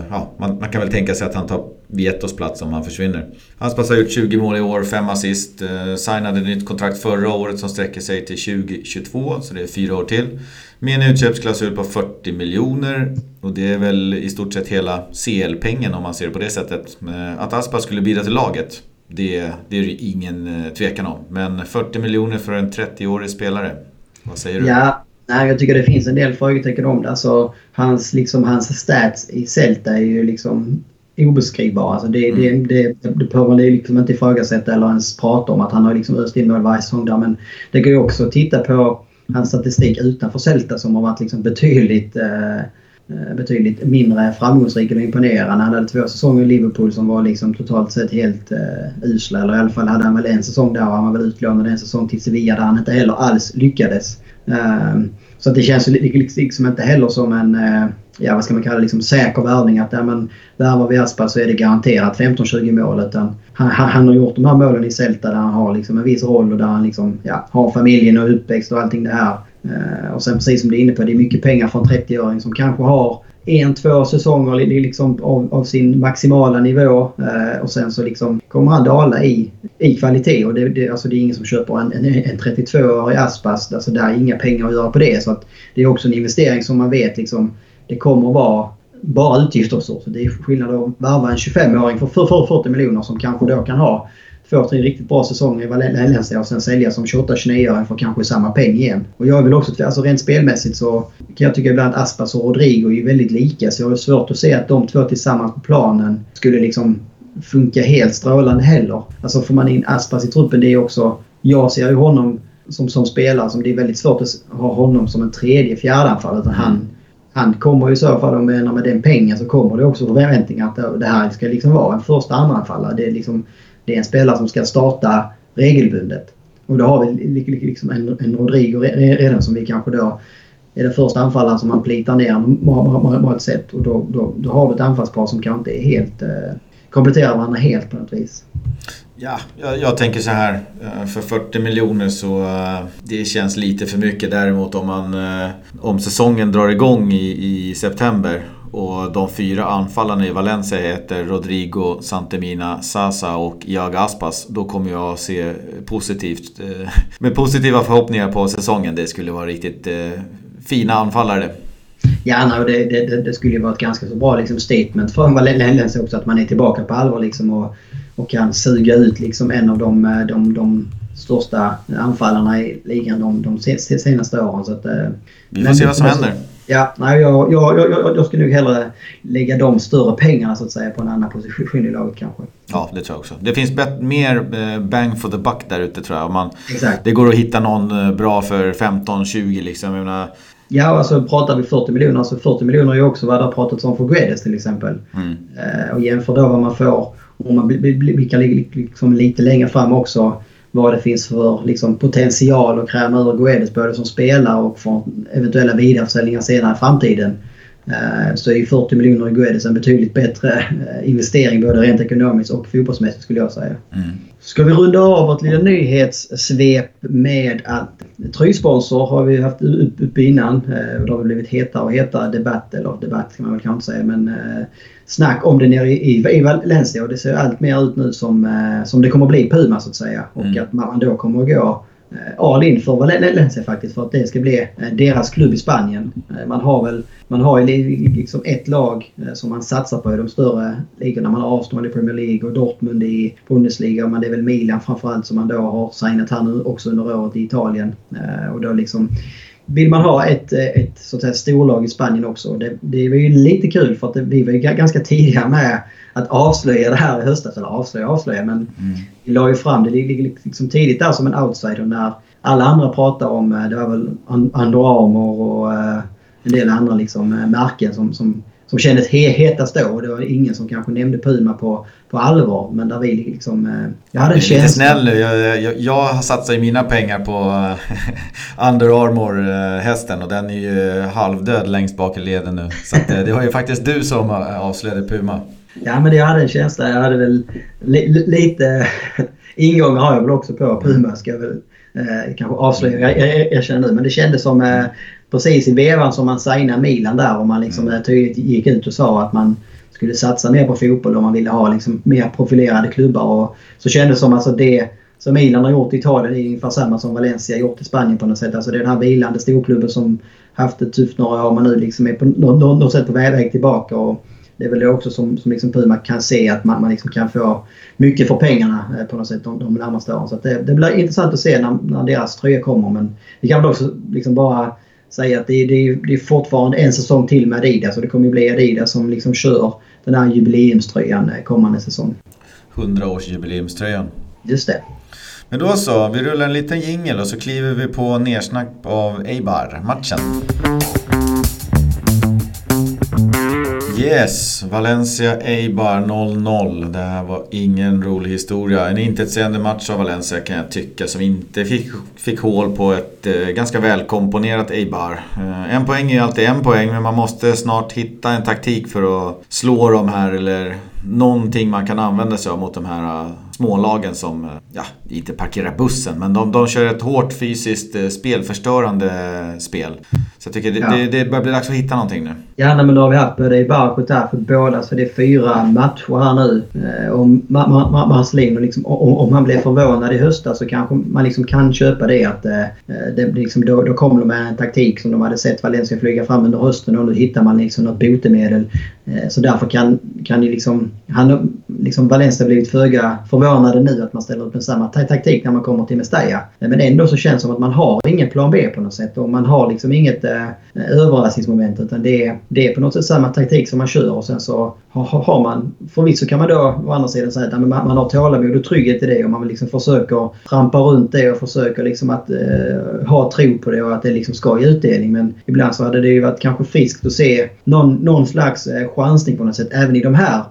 ja, man, man kan väl tänka sig att han tar Vietos plats om han försvinner. Han har gjort 20 mål i år, 5 assist. Eh, signade nytt kontrakt förra året som sträcker sig till 2022, så det är fyra år till. Med en utköpsklausul på 40 miljoner. Och det är väl i stort sett hela CL-pengen om man ser det på det sättet. Eh, att Aspas skulle bidra till laget, det, det är det ingen eh, tvekan om. Men 40 miljoner för en 30-årig spelare, vad säger du? Ja, nej, jag tycker det finns en del frågetecken om det. Alltså, hans, liksom, hans stats i Celta är ju liksom obeskrivbara. Alltså det, mm. det, det, det behöver man liksom inte ifrågasätta eller ens prata om att han har liksom öst in mål varje säsong där. Men det går ju också att titta på hans statistik utanför Celta som har varit liksom betydligt, eh, eh, betydligt mindre framgångsrik och imponerande. Han hade två säsonger i Liverpool som var liksom totalt sett helt eh, usla. Eller i alla fall hade han väl en säsong där och han var väl utlånad en säsong till Sevilla där han inte heller alls lyckades. Eh, så det känns liksom inte heller som en eh, ja, vad ska man kalla det, liksom säker värvning. Att ja, men, värvar vi Aspas så är det garanterat 15-20 mål. Utan han, han, har gjort de här målen i Celta där han har liksom en viss roll och där han liksom, ja, har familjen och uppväxt och allting det här. Eh, och sen precis som du är inne på, det är mycket pengar för en 30-åring som kanske har en, två säsonger liksom av, av sin maximala nivå. eh, och sen så liksom kommer han dala i, i kvalitet. Och det, det, alltså det är ingen som köper en, en, en 32-årig Aspas. Alltså det är inga pengar att göra på det. Så att det är också en investering som man vet liksom det kommer att vara bara utgifter så. så det är skillnad att värva en 25-åring för 40 miljoner som kanske då kan ha två, tre riktigt bra säsonger i Valencia och sen sälja som 28-29-åring för kanske samma peng igen. Och jag vill också, alltså rent spelmässigt så kan jag tycka ibland att Aspas och Rodrigo är väldigt lika så jag har svårt att se att de två tillsammans på planen skulle liksom funka helt strålande heller. Alltså får man in Aspas i truppen det är också... Jag ser ju honom som, som spelare som det är väldigt svårt att ha honom som en tredje, fjärde anfallare. Utan han han kommer i så fall, om menar med den pengen, så kommer det också förväntningar att det här ska liksom vara en första anfallare. Det är, liksom, det är en spelare som ska starta regelbundet. Och då har vi liksom en, en Rodrigo redan som vi kanske då är den första anfallaren som man plitar ner på ett sätt. Och då, då, då har du ett anfallspar som kanske inte är helt... Eh, kompletterar varandra helt på något vis. Ja, jag, jag, tänker så här. Eh, för 40 miljoner så uh, det känns lite för mycket. Däremot om man uh, om säsongen drar igång i, i september och de fyra anfallarna i Valencia heter Rodrigo, Santemina, Sasa och Jag Aspas. Då kommer jag se positivt, uh, med positiva förhoppningar på säsongen. Det skulle vara riktigt fina anfallare. Ja, det, det, det, skulle vara ett ganska så bra liksom, statement för Valencia också att man är tillbaka på allvar liksom, och och kan suga ut liksom en av de, eh, de, de största anfallarna i ligan de, de senaste åren. Så att, eh, Vi får se vad som händer. Ja, nej, jag, jag, jag, jag skulle nog hellre lägga de större pengarna så att säga på en annan position i laget kanske. Ja, det tror jag också. Det finns mer eh, bang for the buck där ute tror jag. Man, Exakt. Det går att hitta någon eh, bra för 15-20 liksom. Jag menar, Ja, alltså pratar vi 40 miljoner, alltså 40 miljoner är ju också vad det har pratats om för Guedes till exempel. mm. Eh, och jämför då vad man får om man blickar liksom lite längre fram också vad det finns för liksom, potential att kräma ur Guedes både som spelare och för eventuella vidareförsäljningar senare i framtiden. Eh, så är 40 miljoner i Guedes en betydligt bättre eh, investering både rent ekonomiskt och fotbollsmässigt skulle jag säga. Mm. Ska vi runda av vårt lilla nyhetssvep med att tröjsponsor har vi haft uppe innan. Eh, det har blivit hetare och hetare debatt, eller debatt kan man väl kanske inte säga, men snack om det nere i, Valencia och det ser allt mer ut nu som, som det kommer att bli Puma så att säga. Och mm. att man då kommer att gå Eh, all in för Valencia faktiskt för att det ska bli eh, deras klubb i Spanien. Eh, man har väl man har ju liksom ett lag som man satsar på i de större ligorna. Man har Arsenal i Premier League och Dortmund i Bundesliga Men det är väl Milan framförallt som man då har signat här nu också under året i Italien. Och då liksom vill man ha ett, ett så att säga, storlag i Spanien också. Det, det var ju lite kul för att det, vi var ju ganska tidiga med att avslöja det här i höstas. Eller avslöja avslöja men mm. vi la ju fram det liksom tidigt där som en outsider när alla andra pratade om, det var väl Under Armour och en del andra liksom, märken som, som, som kändes hetast då. Och det var ingen som kanske nämnde Puma på, på allvar. Men där vi liksom... Jag hade en känsla... Lite snäll nu. Jag, jag, jag har satsat mina pengar på Under Armour-hästen och den är ju halvdöd längst bak i leden nu. Så det var ju faktiskt du som avslöjade Puma. Ja men jag hade en känsla. Jag hade väl li, lite ingångar har jag väl också på Puma ska jag väl eh, kanske avslöja. Jag, jag, jag känner nu. Men det kändes som eh, precis i vevan som man signade Milan där och man liksom mm. tydligt gick ut och sa att man skulle satsa mer på fotboll och man ville ha liksom mer profilerade klubbar. Och så kändes det som alltså det som Milan har gjort i Italien är ungefär samma som Valencia har gjort i Spanien på något sätt. Alltså det är den här vilande storklubben som haft det tufft några år men nu liksom är på något, något sätt på väg tillbaka. Och det är väl det också som, som liksom Puma kan se att man, man liksom kan få mycket för pengarna eh, på något sätt de, de närmaste åren. Så det, det, blir intressant att se när, när deras tröja kommer. Men vi kan väl också liksom bara säga att det, det, det är fortfarande en säsong till med Adidas och det kommer ju bli Adidas som liksom kör den här jubileumströjan eh, kommande säsong. 100-års-jubileumströjan. Just det. Men då så, vi rullar en liten jingel och så kliver vi på nersnack av Eibar-matchen. Yes, Valencia Eibar 0-0. Det här var ingen rolig historia. En intetsägande match av Valencia kan jag tycka som inte fick, fick hål på ett eh, ganska välkomponerat Eibar. Eh, en poäng är ju alltid en poäng men man måste snart hitta en taktik för att slå dem här eller någonting man kan använda sig av mot de här eh, smålagen som, uh, ja, inte parkerar bussen, men de, de kör ett hårt fysiskt uh, spelförstörande spel. Så jag tycker det, ja. det, det börjar bli dags att hitta någonting nu. Ja, nej, men då har vi haft både i Barkut här för båda, så det är fyra matcher här nu. Om Marcelino, liksom, om, om han blev förvånad i höstas så kanske man liksom kan köpa det att det, liksom, då, då kommer de med en taktik som de hade sett Valencia flyga fram under hösten och nu hittar man liksom något botemedel. Så därför kan, kan det liksom han, liksom Valencia blivit föga förvånade nu att man ställer upp med samma taktik när man kommer till Mestalla. Men ändå så känns det som att man har ingen plan B på något sätt och man har liksom inget eh, överraskningsmoment utan det är, det är på något sätt samma taktik som man kör och sen så har, har man... Förvisso kan man då å andra sidan säga att man, man har tålamod och trygghet i det och man liksom försöker trampa runt det och försöker liksom att eh, ha tro på det och att det liksom ska ge utdelning. Men ibland så hade det ju varit kanske friskt att se någon, någon slags eh, chansning på något sätt även i de här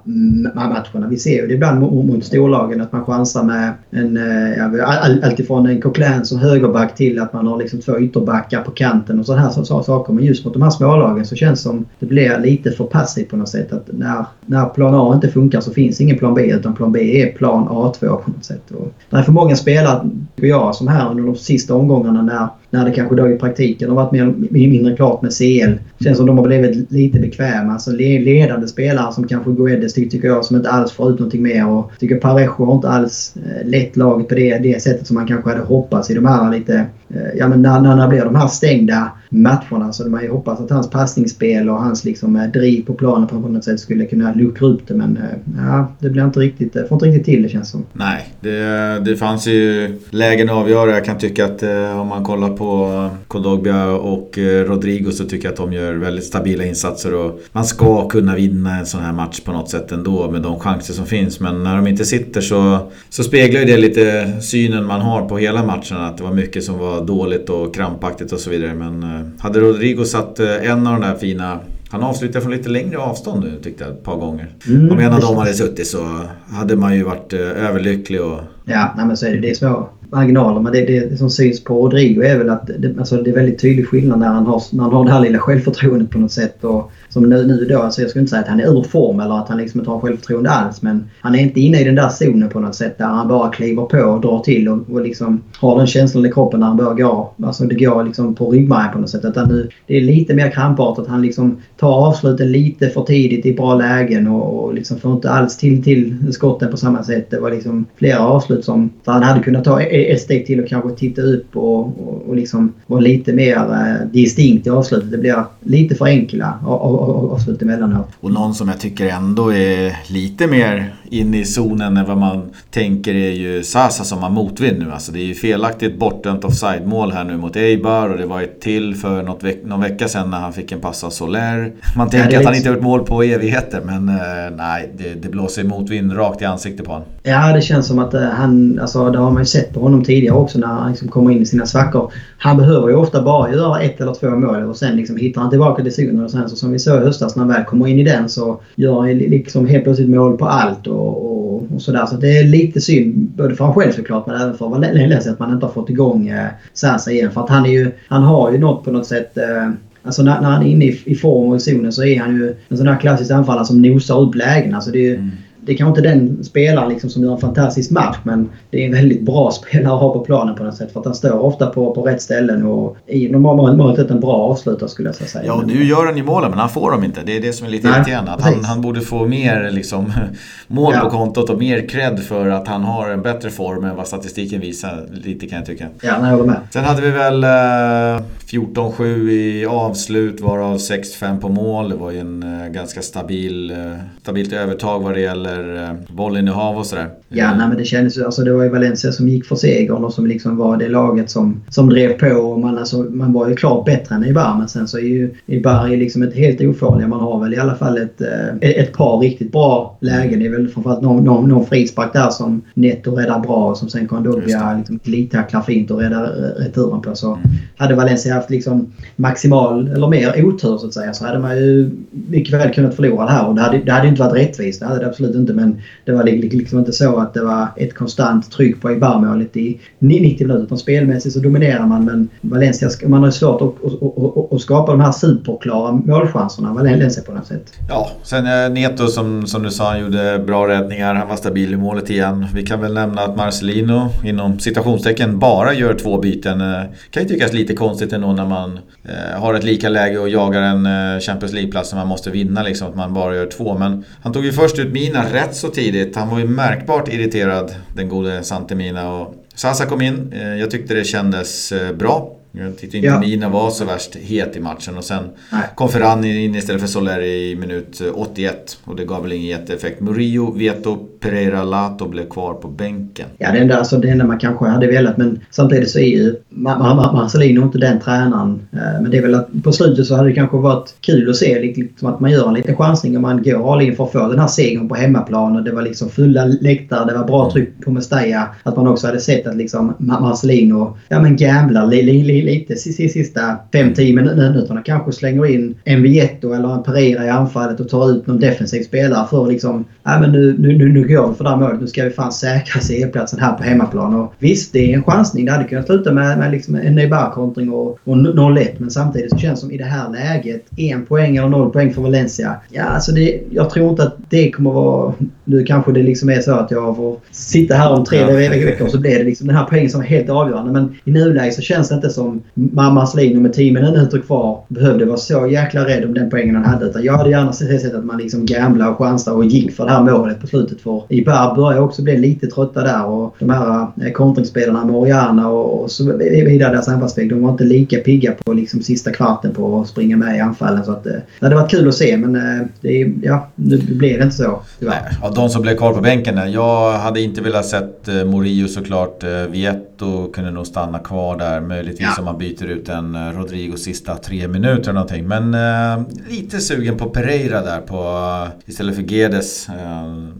matcherna. Vi ser ju det ibland mot storlagen att man chansar med en, eh, ja, alltifrån en Coquelin som högerback till att man har liksom två ytterbackar på kanten och sådana här så, saker. Men just mot de här smålagen så känns det som det blir lite för passivt på något sätt. Att när, när plan A inte funkar så finns ingen plan B utan plan B är plan A2 på något sätt. Och det är för många spelare, tycker jag, som här under de sista omgångarna när när det kanske då i praktiken har varit mer, mindre klart med CL. Känns som de har blivit lite bekväma. Alltså ledande spelare som kanske Guedes tycker jag som inte alls får ut någonting mer. Och tycker Parejo har inte alls eh, lett laget på det, det sättet som man kanske hade hoppats i de här lite eh, ja, men när, när det blir de här stängda matcherna så hade man ju hoppats att hans passningsspel och hans liksom, eh, driv på planen på något sätt skulle kunna luckra upp det. Men ja, det blir inte riktigt, får inte riktigt till det känns som. Nej, det, det fanns ju lägen att avgöra. Jag kan tycka att om man kollar på Kondogbia och Rodrigo så tycker jag att de gör väldigt stabila insatser. Och man ska kunna vinna en sån här match på något sätt ändå med de chanser som finns. Men när de inte sitter så, så speglar ju det lite synen man har på hela matchen. Att det var mycket som var dåligt och krampaktigt och så vidare. Men eh, hade Rodrigo satt eh, en av de där fina han avslutade från lite längre avstånd nu tyckte jag ett par gånger. Mm, Om en av dem hade suttit så hade man ju varit eh, överlycklig. Och... Ja, nej, men så är det. Det är små marginaler. Men det, det, som syns på Rodrigo är väl att det, alltså det är väldigt tydlig skillnad när han, har, när han har det här lilla självförtroendet på något sätt. Och som nu, nu då, alltså jag skulle inte säga att han är ur form eller att han liksom inte har självförtroende alls. Men han är inte inne i den där zonen på något sätt där han bara kliver på och drar till och, och liksom har den känslan i kroppen när han börjar gå. Alltså det går liksom på ryggmärgen på något sätt. Utan nu, det är lite mer krampartat. Han liksom tar avsluten lite för tidigt i bra lägen och, och liksom får inte alls till, till skotten på samma sätt. Det var liksom flera avslut som han hade kunnat ta ett steg till och kanske titta upp och, och, och liksom vara lite mer eh, distinkt i avslutet. Det blir lite för enkla avslut emellanåt. Och någon som jag tycker ändå är lite mer inne i zonen än vad man tänker är ju Sasa som har motvind nu. Alltså det är ju felaktigt bortdömt offside-mål här nu mot Eibar och det var ett till för något veck någon vecka sedan när han fick en pass av Soler. Man tänker ja, att han inte har gjort mål på evigheter men eh, nej, det, det blåser motvind rakt i ansiktet på honom. Ja, det känns som att eh, han, alltså det har man ju sett på honom tidigare också när han liksom kommer in i sina svackor. Han behöver ju ofta bara göra ett eller två mål och sen liksom hittar han tillbaka till zonen och sen så som vi såg i höstas när han väl kommer in i den så gör han liksom helt plötsligt mål på allt och, och, och sådär. Så det är lite synd både för honom själv såklart men även för Valencia att man inte har fått igång eh, Sasa igen. För att han är ju, han har ju något på något sätt eh, Alltså när, när han är inne i, i form och i zonen så är han ju en sån där klassisk anfallare som nosar upp lägen. Alltså det är ju, mm det är kanske inte den spelaren liksom som gör en fantastisk match men det är en väldigt bra spelare att ha på planen på något sätt. För att han står ofta på, på rätt ställen och i normalt en bra avslutare skulle jag säga. Ja, och nu gör han ju målen men han får dem inte. Det är det som är lite irriterande. Att han, han borde få mer liksom, mål ja. på kontot och mer cred för att han har en bättre form än vad statistiken visar. Lite kan jag tycka. Ja, jag håller med. Sen hade vi väl eh, 14-7 i avslut varav 6-5 på mål. Det var ju en eh, ganska stabil, eh, stabilt övertag vad det gäller eller eh, bollinnehav och sådär. Ja, nej, men det kändes ju... Alltså det var ju Valencia som gick för segern och som liksom var det laget som, som drev på. Och man, alltså, man var ju klart bättre än Ibar men sen så är ju Ibar liksom ett helt ofarliga. Man har väl i alla fall ett, eh, ett par riktigt bra lägen. Det är väl framförallt någon, någon, någon frispark där som Netto räddar bra och som sen Kondogbia liksom glidtacklar fint och räddar returen på. Så mm. hade Valencia haft liksom maximal eller mer otur så att säga så hade man ju mycket väl kunnat förlora det här. Och det hade, det hade inte varit rättvist. Det hade det absolut inte inte men det var liksom inte så att det var ett konstant tryck på Ibar-målet i 90 minuter. Utan spelmässigt så dominerar man men Valencia, man har svårt att, att, att, att skapa de här superklara målchanserna. Valencia på något sätt. Ja, sen eh, Neto som, som du sa, han gjorde bra räddningar. Han var stabil i målet igen. Vi kan väl nämna att Marcelino inom citationstecken bara gör två byten. Eh, kan ju tyckas lite konstigt ändå när man eh, har ett lika läge och jagar en eh, Champions League-plats som man måste vinna liksom. Att man bara gör två. Men han tog ju först ut Mina rätt så tidigt. Han var ju märkbart irriterad, den gode Santemina. Och Sasa kom in. Eh, jag tyckte det kändes eh, bra. Jag tyckte inte ja. Mina var så värst het i matchen och sen Nej. kom Ferran in istället för Soler i minut 81 och det gav väl ingen jätteeffekt. Murillo, Vieto, Pereira, Lato blev kvar på bänken. Ja, det enda, alltså, det enda man kanske hade velat men samtidigt så är ju Marcelino inte den tränaren. Eh, men det är väl att på slutet så hade det kanske varit kul att se liksom, att man gör en liten chansning och man går all in för att få den här segern på hemmaplan och det var liksom fulla läktare, det var bra mm. tryck på Mestalla. Att man också hade sett att liksom Marcelino, ja men gamblar li, li, li, lite sista 5-10 minuterna. Kanske slänger in en Vietto eller en Pereira i anfallet och tar ut någon defensiv spelare för att liksom, ja men nu, nu, nu, nu går vi för det här målet. Nu ska vi fan säkra CL-platsen här på hemmaplan. Och visst, det är en chansning. Det hade kunnat sluta med, med liksom en Neybar-kontring och, och 0-1. Men samtidigt så känns det som i det här läget, en poäng eller noll poäng för Valencia. Ja, alltså det, jag tror inte att det kommer vara... Nu kanske det liksom är så att jag får sitta här om tre ja. veckor så blir det liksom den här poängen som är helt avgörande. Men i nuläget så känns det inte som som mammas linje med 10 minuter kvar behövde vara så jäkla rädd om den poängen han hade. Utan jag hade gärna sett att man liksom gamblade och chansade och gick för det här målet på slutet. För Ibar började också bli lite trötta där och de här eh, kontringsspelarna Moriana och så vidare, deras anfallsväg, de var inte lika pigga på liksom sista kvarten på att springa med i anfallen. Så att, eh, det hade varit kul att se men eh, det, ja, nu blev det inte så tyvärr. Ja, de som blev kvar på bänken Jag hade inte velat sett Morio såklart. Vietto kunde nog stanna kvar där. Möjligtvis om man byter ut en Rodrigo sista tre minuter eller någonting. Men äh, lite sugen på Pereira där på, istället för Gedes. Äh,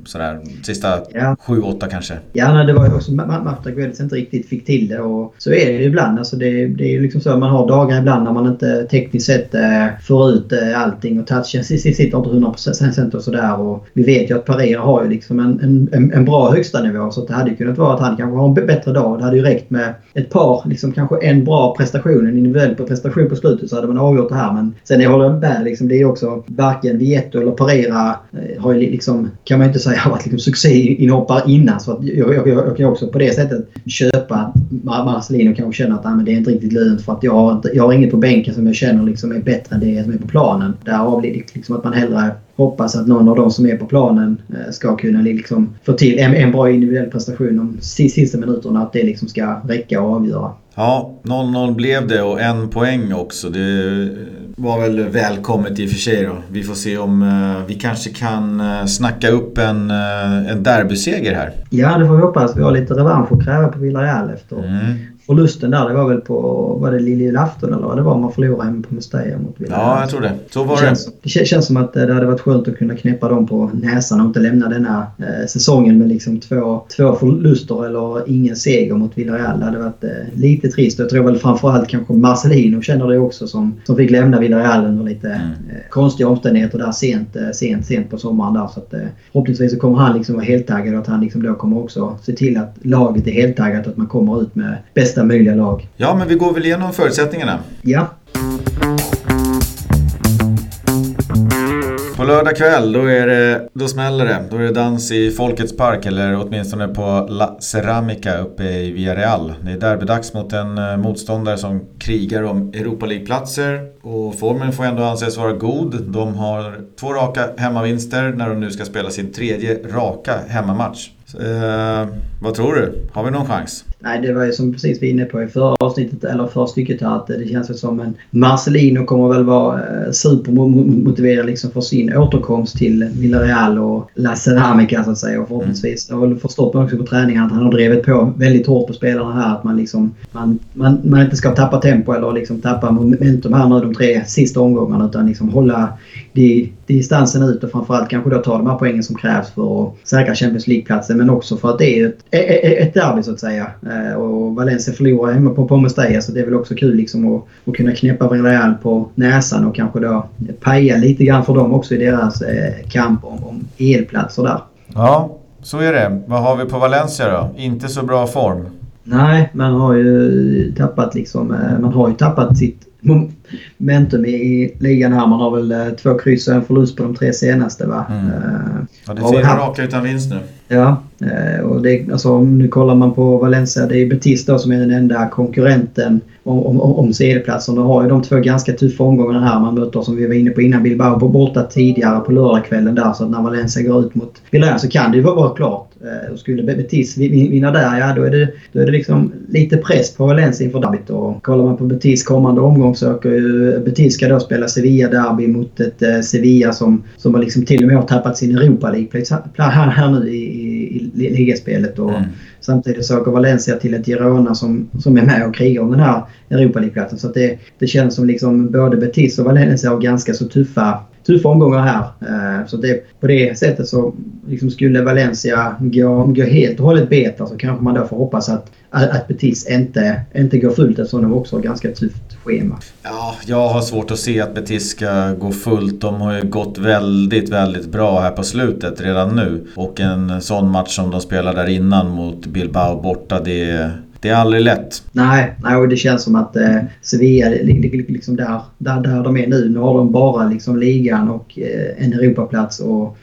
sådär, sista ja. sju, åtta kanske. Ja, nej, det var ju också Marta Guedes inte riktigt fick till det. Och så är det ibland. Alltså det, det är ju liksom så att man har dagar ibland när man inte tekniskt sett äh, får ut äh, allting och touchen sitter inte 100% och sådär. Och vi vet ju att Pereira har ju liksom en, en, en bra högsta nivå så det hade ju kunnat vara att han kanske har en bättre dag. Det hade ju räckt med ett par, liksom kanske en bra prestationen individuell prestation på slutet så hade man avgjort det här. Men sen jag håller med. Liksom, det är också varken Vietto eller Pereira eh, har ju liksom, kan man inte säga har varit liksom succéinhoppare innan. Så att jag, jag, jag, kan också på det sättet köpa att Marcelino kanske känner att ah, men det är inte riktigt lönt för att jag har, jag har inget på bänken som jag känner liksom är bättre än det som är på planen. Därav blir det liksom att man hellre hoppas att någon av de som är på planen eh, ska kunna liksom få till en, en bra individuell prestation de sista minuterna. Att det liksom ska räcka och avgöra. Ja, 0-0 blev det och en poäng också. Det var väl välkommet i och för sig då. Vi får se om uh, vi kanske kan uh, snacka upp en, uh, en derbyseger här. Ja, det får vi hoppas. Vi har lite revansch att kräva på Villarreal efter mm förlusten där, det var väl på var det lilljulafton eller vad det var man förlorade hemma på Mestalla mot Villarreal. Ja, jag tror det. Så var det. Känns, det känns som att det hade varit skönt att kunna knäppa dem på näsan och inte lämna denna eh, säsongen med liksom två, två förluster eller ingen seger mot Villarreal. Det hade varit eh, lite trist. Jag tror väl framförallt kanske Marcelino känner det också som, som fick lämna Villarreal under lite mm. eh, konstiga omständigheter där sent, eh, sent, sent på sommaren där. Så att, eh, förhoppningsvis så kommer han liksom vara heltaggad och att han liksom då kommer också se till att laget är heltaggat och att man kommer ut med bästa bästa möjliga lag. Ja, men vi går väl igenom förutsättningarna. Ja. På lördag kväll då, är det, då smäller det. Då är det dans i Folkets Park eller åtminstone på La Ceramica uppe i Villarreal. Det är derbydags mot en eh, motståndare som krigar om Europa League-platser. Och formen får ändå anses vara god. De har två raka hemmavinster när de nu ska spela sin tredje raka hemmamatch. Eh, vad tror du? Har vi någon chans? Nej, det var ju som precis vi inne på i förra avsnittet, eller förra stycket här, att det känns väl som en Marcelino kommer väl vara eh, supermotiverad liksom för sin återkomst till Villarreal och La Ceramica så att säga. Och förhoppningsvis, mm. jag har väl förstått också på träningen att han har drivit på väldigt hårt på spelarna här. Att man liksom, man, man, man inte ska tappa tempo eller liksom tappa momentum här nu de tre sista omgångarna utan liksom hålla di, distansen ut och framförallt kanske då ta de här poängen som krävs för att säkra Champions League-platsen men också för att det är ett, ett derby så att säga. Eh, och Valencia förlorar hemma på, på Mestalla så det är väl också kul liksom att, att kunna knäppa Villarreal på näsan och kanske då paja lite grann för dem också i deras eh, kamp om, om elplatser där. Ja, så är det. Vad har vi på Valencia då? Inte så bra form. Nej, man har ju tappat liksom, eh, man har ju tappat sitt momentum i ligan här. Man har väl två kryss och en förlust på de tre senaste va? Mm. Ja, det är fyra raka utan vinst nu. Ja, eh, och det, alltså, nu kollar man på Valencia, det är Betis då som är den enda konkurrenten om, om, om CD-platsen. Då har ju de två ganska tuffa omgångarna här. Man möter, som vi var inne på innan, Bilbao på borta tidigare på lördagskvällen där. Så att när Valencia går ut mot Villarreal så kan det ju vara klart. Eh, och skulle Betis vinna där, ja då är det, då är det liksom lite press på Valencia inför derbyt. Och kollar man på Betis kommande omgång så åker ju Betis ska då spela Sevilla-derby mot ett eh, Sevilla som, som har liksom till och med har tappat sin Europa League-plats här, här nu i, i, i ligaspelet. Och mm. Samtidigt så åker Valencia till ett Girona som, som är med och krigar om den här Europa League-platsen. Så det, det känns som liksom både Betis och Valencia har ganska så tuffa tuffa omgångar här. Eh, så det, på det sättet så liksom skulle Valencia gå, gå helt och hållet beta så kanske man då får hoppas att, att Betis inte, inte går fullt eftersom de också har ganska tufft schema. Ja, jag har svårt att se att Betis ska gå fullt. De har ju gått väldigt, väldigt bra här på slutet redan nu. Och en sån match som de spelade där innan mot Bilbao borta, det det är aldrig lätt. Nej, nej och det känns som att eh, Sevilla, liksom där, där, där de är nu, nu har de bara liksom ligan och eh, en Europaplats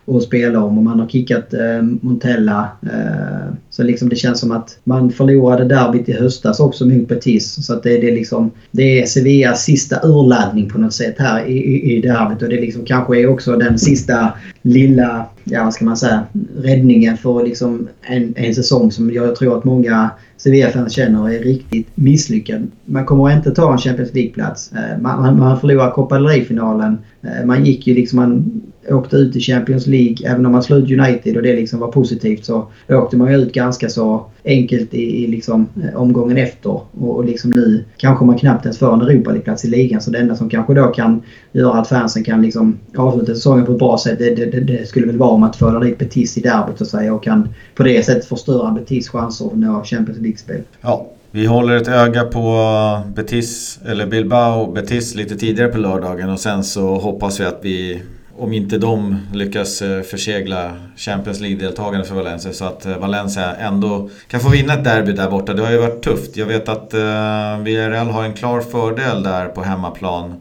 att spela om. Och man har kickat eh, Montella eh, så liksom det känns som att man förlorade derbyt i höstas också mot Betis. Så att det, det, är liksom, det är Sevillas sista urladdning på något sätt här i, i, i derbyt. Och det liksom kanske är också den sista lilla, ja vad ska man säga, räddningen för liksom en, en säsong som jag tror att många Sevilla-fans känner är riktigt misslyckad. Man kommer inte ta en Champions League-plats. Eh, man, man, man förlorar Copa del Rey-finalen. Eh, man gick ju liksom... Man, åkte ut i Champions League. Även om man slog ut United och det liksom var positivt så åkte man ju ut ganska så enkelt i, i liksom, eh, omgången efter. Och, och liksom nu kanske man knappt ens får en Europa-plats i ligan. Så det enda som kanske då kan göra att fansen kan liksom avsluta säsongen på ett bra sätt det, det, det skulle väl vara om att föra dit Betis i derbyt och säga och kan på det sättet förstöra Betis chanser att nå Champions League-spel. Ja, vi håller ett öga på Betis, eller Bilbao Betis lite tidigare på lördagen och sen så hoppas vi att vi om inte de lyckas eh, försegla Champions League-deltagande för Valencia så att eh, Valencia ändå kan få vinna ett derby där borta. Det har ju varit tufft. Jag vet att VRL Villarreal har en klar fördel där på hemmaplan.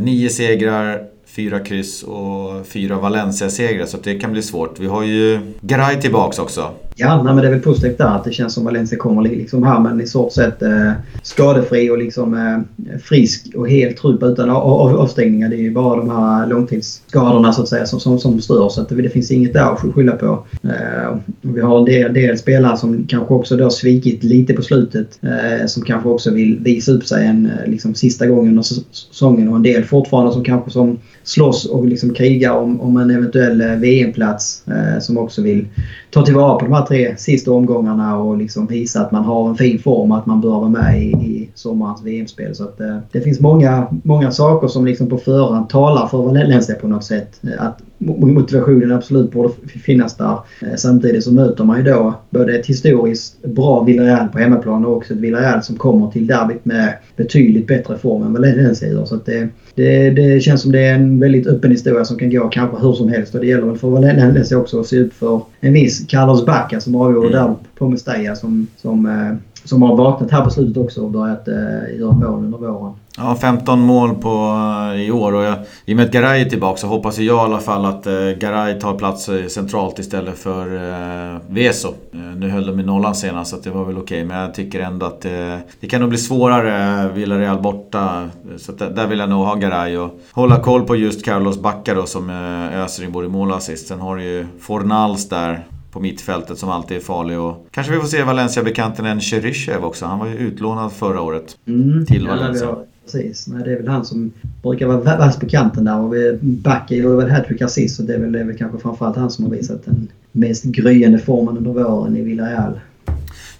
Nio segrar, fyra kryss och fyra Valencia-segrar så det kan bli svårt. Vi har ju Garay tillbaks också. Ja, nej, men det är väl positivt där att det känns som Valencia kommer liksom här men i stort sett eh, skadefri och liksom eh, frisk och helt trupp utan av, avstängningar. Det är ju bara de här långtidsskadorna så att säga som, som, som stör så att det, det finns inget där att skylla på. Eh, vi har en del, del, spelare som kanske också då svikit lite på slutet eh, som kanske också vill visa upp sig en eh, liksom, sista gången under säsongen och en del fortfarande som kanske som slåss och liksom krigar om, om en eventuell eh, VM-plats eh, som också vill ta tillvara på de här tre sista omgångarna och liksom visa att man har en fin form och att man bör vara med i, i sommarens VM-spel. Så att, eh, det finns många, många saker som liksom på förhand talar för Valencia på något sätt. Att motivationen absolut borde finnas där. Eh, samtidigt så möter man ju då både ett historiskt bra Villarreal på hemmaplan och också ett Villarreal som kommer till derbyt med betydligt bättre form än Valencia gör. Så det, det, det, känns som det är en väldigt öppen historia som kan gå kanske hur som helst. Och det gäller väl för Valencia också att se upp för en viss Carlos Bacca som avgjorde mm. där på Mestalla som, som, eh, som har vaknat här på slutet också och börjat eh, göra mål under våren. Ja, 15 mål på, eh, i år och jag, i och med att Garay är tillbaka så hoppas jag i alla fall att eh, Garay tar plats centralt istället för eh, Veso. Eh, nu höll de i nollan senast så det var väl okej okay, men jag tycker ändå att eh, det kan nog bli svårare Villarreal borta. Så att, där vill jag nog ha Garay och hålla koll på just Carlos Bacca då som eh, öser in både mål och assist. Sen har du ju Fornals där på mittfältet som alltid är farlig. Och kanske vi får se Valencia-bekanten en Cheryshev också. Han var ju utlånad förra året mm, till Valencia. Ja, precis. Nej, det är väl han som brukar vara värst på kanten där. Och Backe gjorde väl hattrick assist så det är, väl, det är väl kanske framförallt han som har visat den mest gryende formen under våren i Villarreal.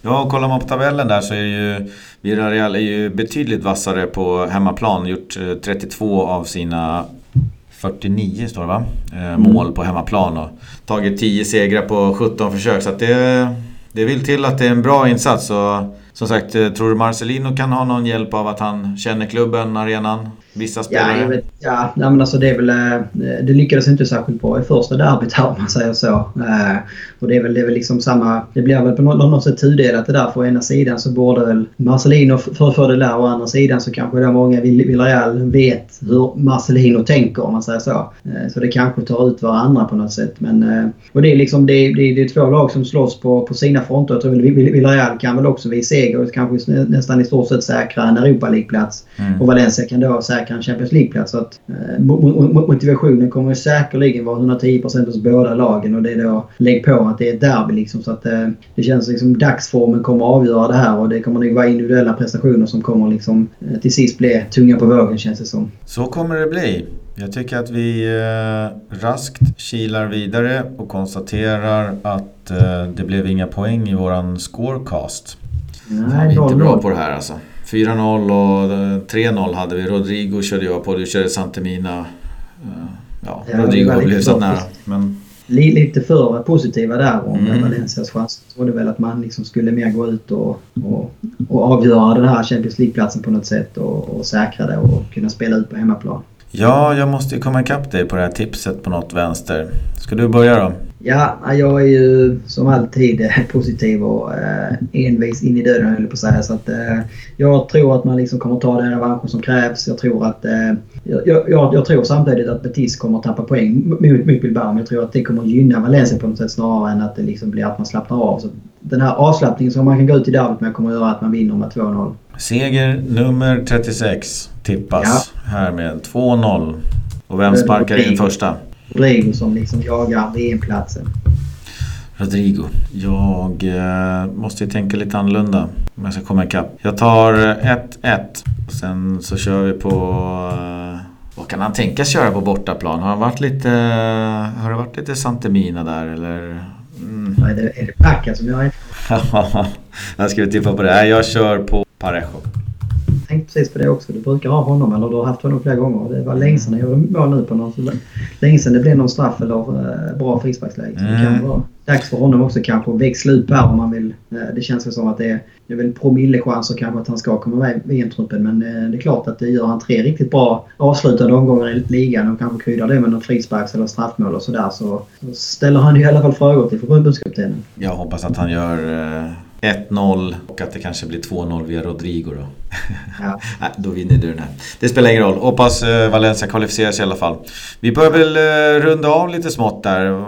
Ja, och kollar man på tabellen där så är ju Villarreal är ju betydligt vassare på hemmaplan. Gjort 32 eh, av sina 49 står det va? Eh, mm. Mål på hemmaplan och tagit 10 segrar på 17 försök. Så det, det vill till att det är en bra insats. Och som sagt, eh, tror du Marcelino kan ha någon hjälp av att han känner klubben, arenan? Vissa spelare? Ja, vet, ja nej, men alltså det är väl... Eh, det lyckades inte särskilt bra i första derbyt här om man säger så. Eh, och det är väl, det är väl liksom samma... Det blir väl på något sätt tudelat det där. För å ena sidan så borde väl Marcelino förför det där. Å andra sidan så kanske då många Villarreal vet hur Marcelino tänker om man säger så. Eh, så det kanske tar ut varandra på något sätt. Men, och det är liksom det är, det är två lag som slåss på, på sina fronter. Jag tror Villarreal kan väl också vid seger kanske nästan i stort sett säkra en Europa League-plats. Mm. Och Valencia kan då säkra en Champions League-plats. Så att, eh, motivationen kommer säkerligen vara 110% hos båda lagen och det är då lägg på att det är ett derby liksom. Så att eh, det känns liksom dagsformen kommer att avgöra det här och det kommer nog vara individuella prestationer som kommer liksom eh, till sist bli tunga på vågen känns det som. Så kommer det bli. Jag tycker att vi eh, raskt kilar vidare och konstaterar att eh, det blev inga poäng i våran scorecast. Nej, vi är inte bra på det här alltså. 4-0 och 3-0 hade vi. Rodrigo körde jag på, du körde Santemina. Ja, ja Rodrigo blev hyfsat nära. Men... Lite för positiva där om mm. Valencias chans. Jag trodde väl att man liksom skulle mer gå ut och, och, och avgöra den här Champions League-platsen på något sätt och, och säkra det och kunna spela ut på hemmaplan. Ja, jag måste ju komma ikapp dig på det här tipset på något vänster. Ska du börja då? Ja, jag är ju som alltid eh, positiv och eh, envis in i döden höll jag på att säga. Så att, eh, jag tror att man liksom kommer ta den revanschen som krävs. Jag tror att eh, jag, jag, jag, tror samtidigt att Betis kommer att tappa poäng mot, mot Bilbao. Men jag tror att det kommer att gynna Valencia på något sätt snarare än att det liksom blir att man slappnar av. Så den här avslappningen som man kan gå ut i derbyt med kommer att göra att man vinner med 2-0. Seger nummer 36 tippas ja. här med 2-0. Och vem sparkar in första? Rodrigo som liksom jagar VM-platsen. Rodrigo. Jag eh, måste ju tänka lite annorlunda om jag ska komma ikapp. Jag tar 1-1 och sen så kör vi på... Eh, vad kan han tänkas köra på bortaplan? Har, han varit lite, har det varit lite Santemina där eller? Mm. Är det, är det Packa som jag är? jag skulle tippa på det. Jag kör på Parejo tänkte precis på det också. Du brukar ha honom eller du har haft honom flera gånger. Det var länge sedan jag gjorde mål nu på någon. Länge sedan det blev någon straff eller uh, bra frisparksläge. Mm. Det kan mm. vara dags för honom också kanske att växla upp här om man vill. Uh, det känns väl som att det är, det är väl promillechanser kanske att han ska komma med i VM-truppen. Men uh, det är klart att det gör han tre riktigt bra avslutande omgångar i ligan och kanske kryddar det med någon frisparks eller straffmål och sådär så, så ställer han ju i alla fall frågor till förbundskaptenen. Jag hoppas att han gör 1-0 och att det kanske blir 2-0 via Rodrigo då. Ja. Nej, då vinner du den här. Det spelar ingen roll. Hoppas eh, Valencia kvalificerar sig i alla fall. Vi börjar väl eh, runda av lite smått där.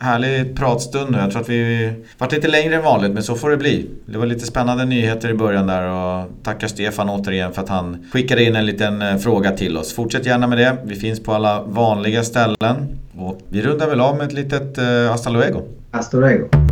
Härlig pratstund nu. Jag tror att vi varit lite längre än vanligt men så får det bli. Det var lite spännande nyheter i början där och tackar Stefan återigen för att han skickade in en liten eh, fråga till oss. Fortsätt gärna med det. Vi finns på alla vanliga ställen. Och vi rundar väl av med ett litet hasta luego. Hasta luego.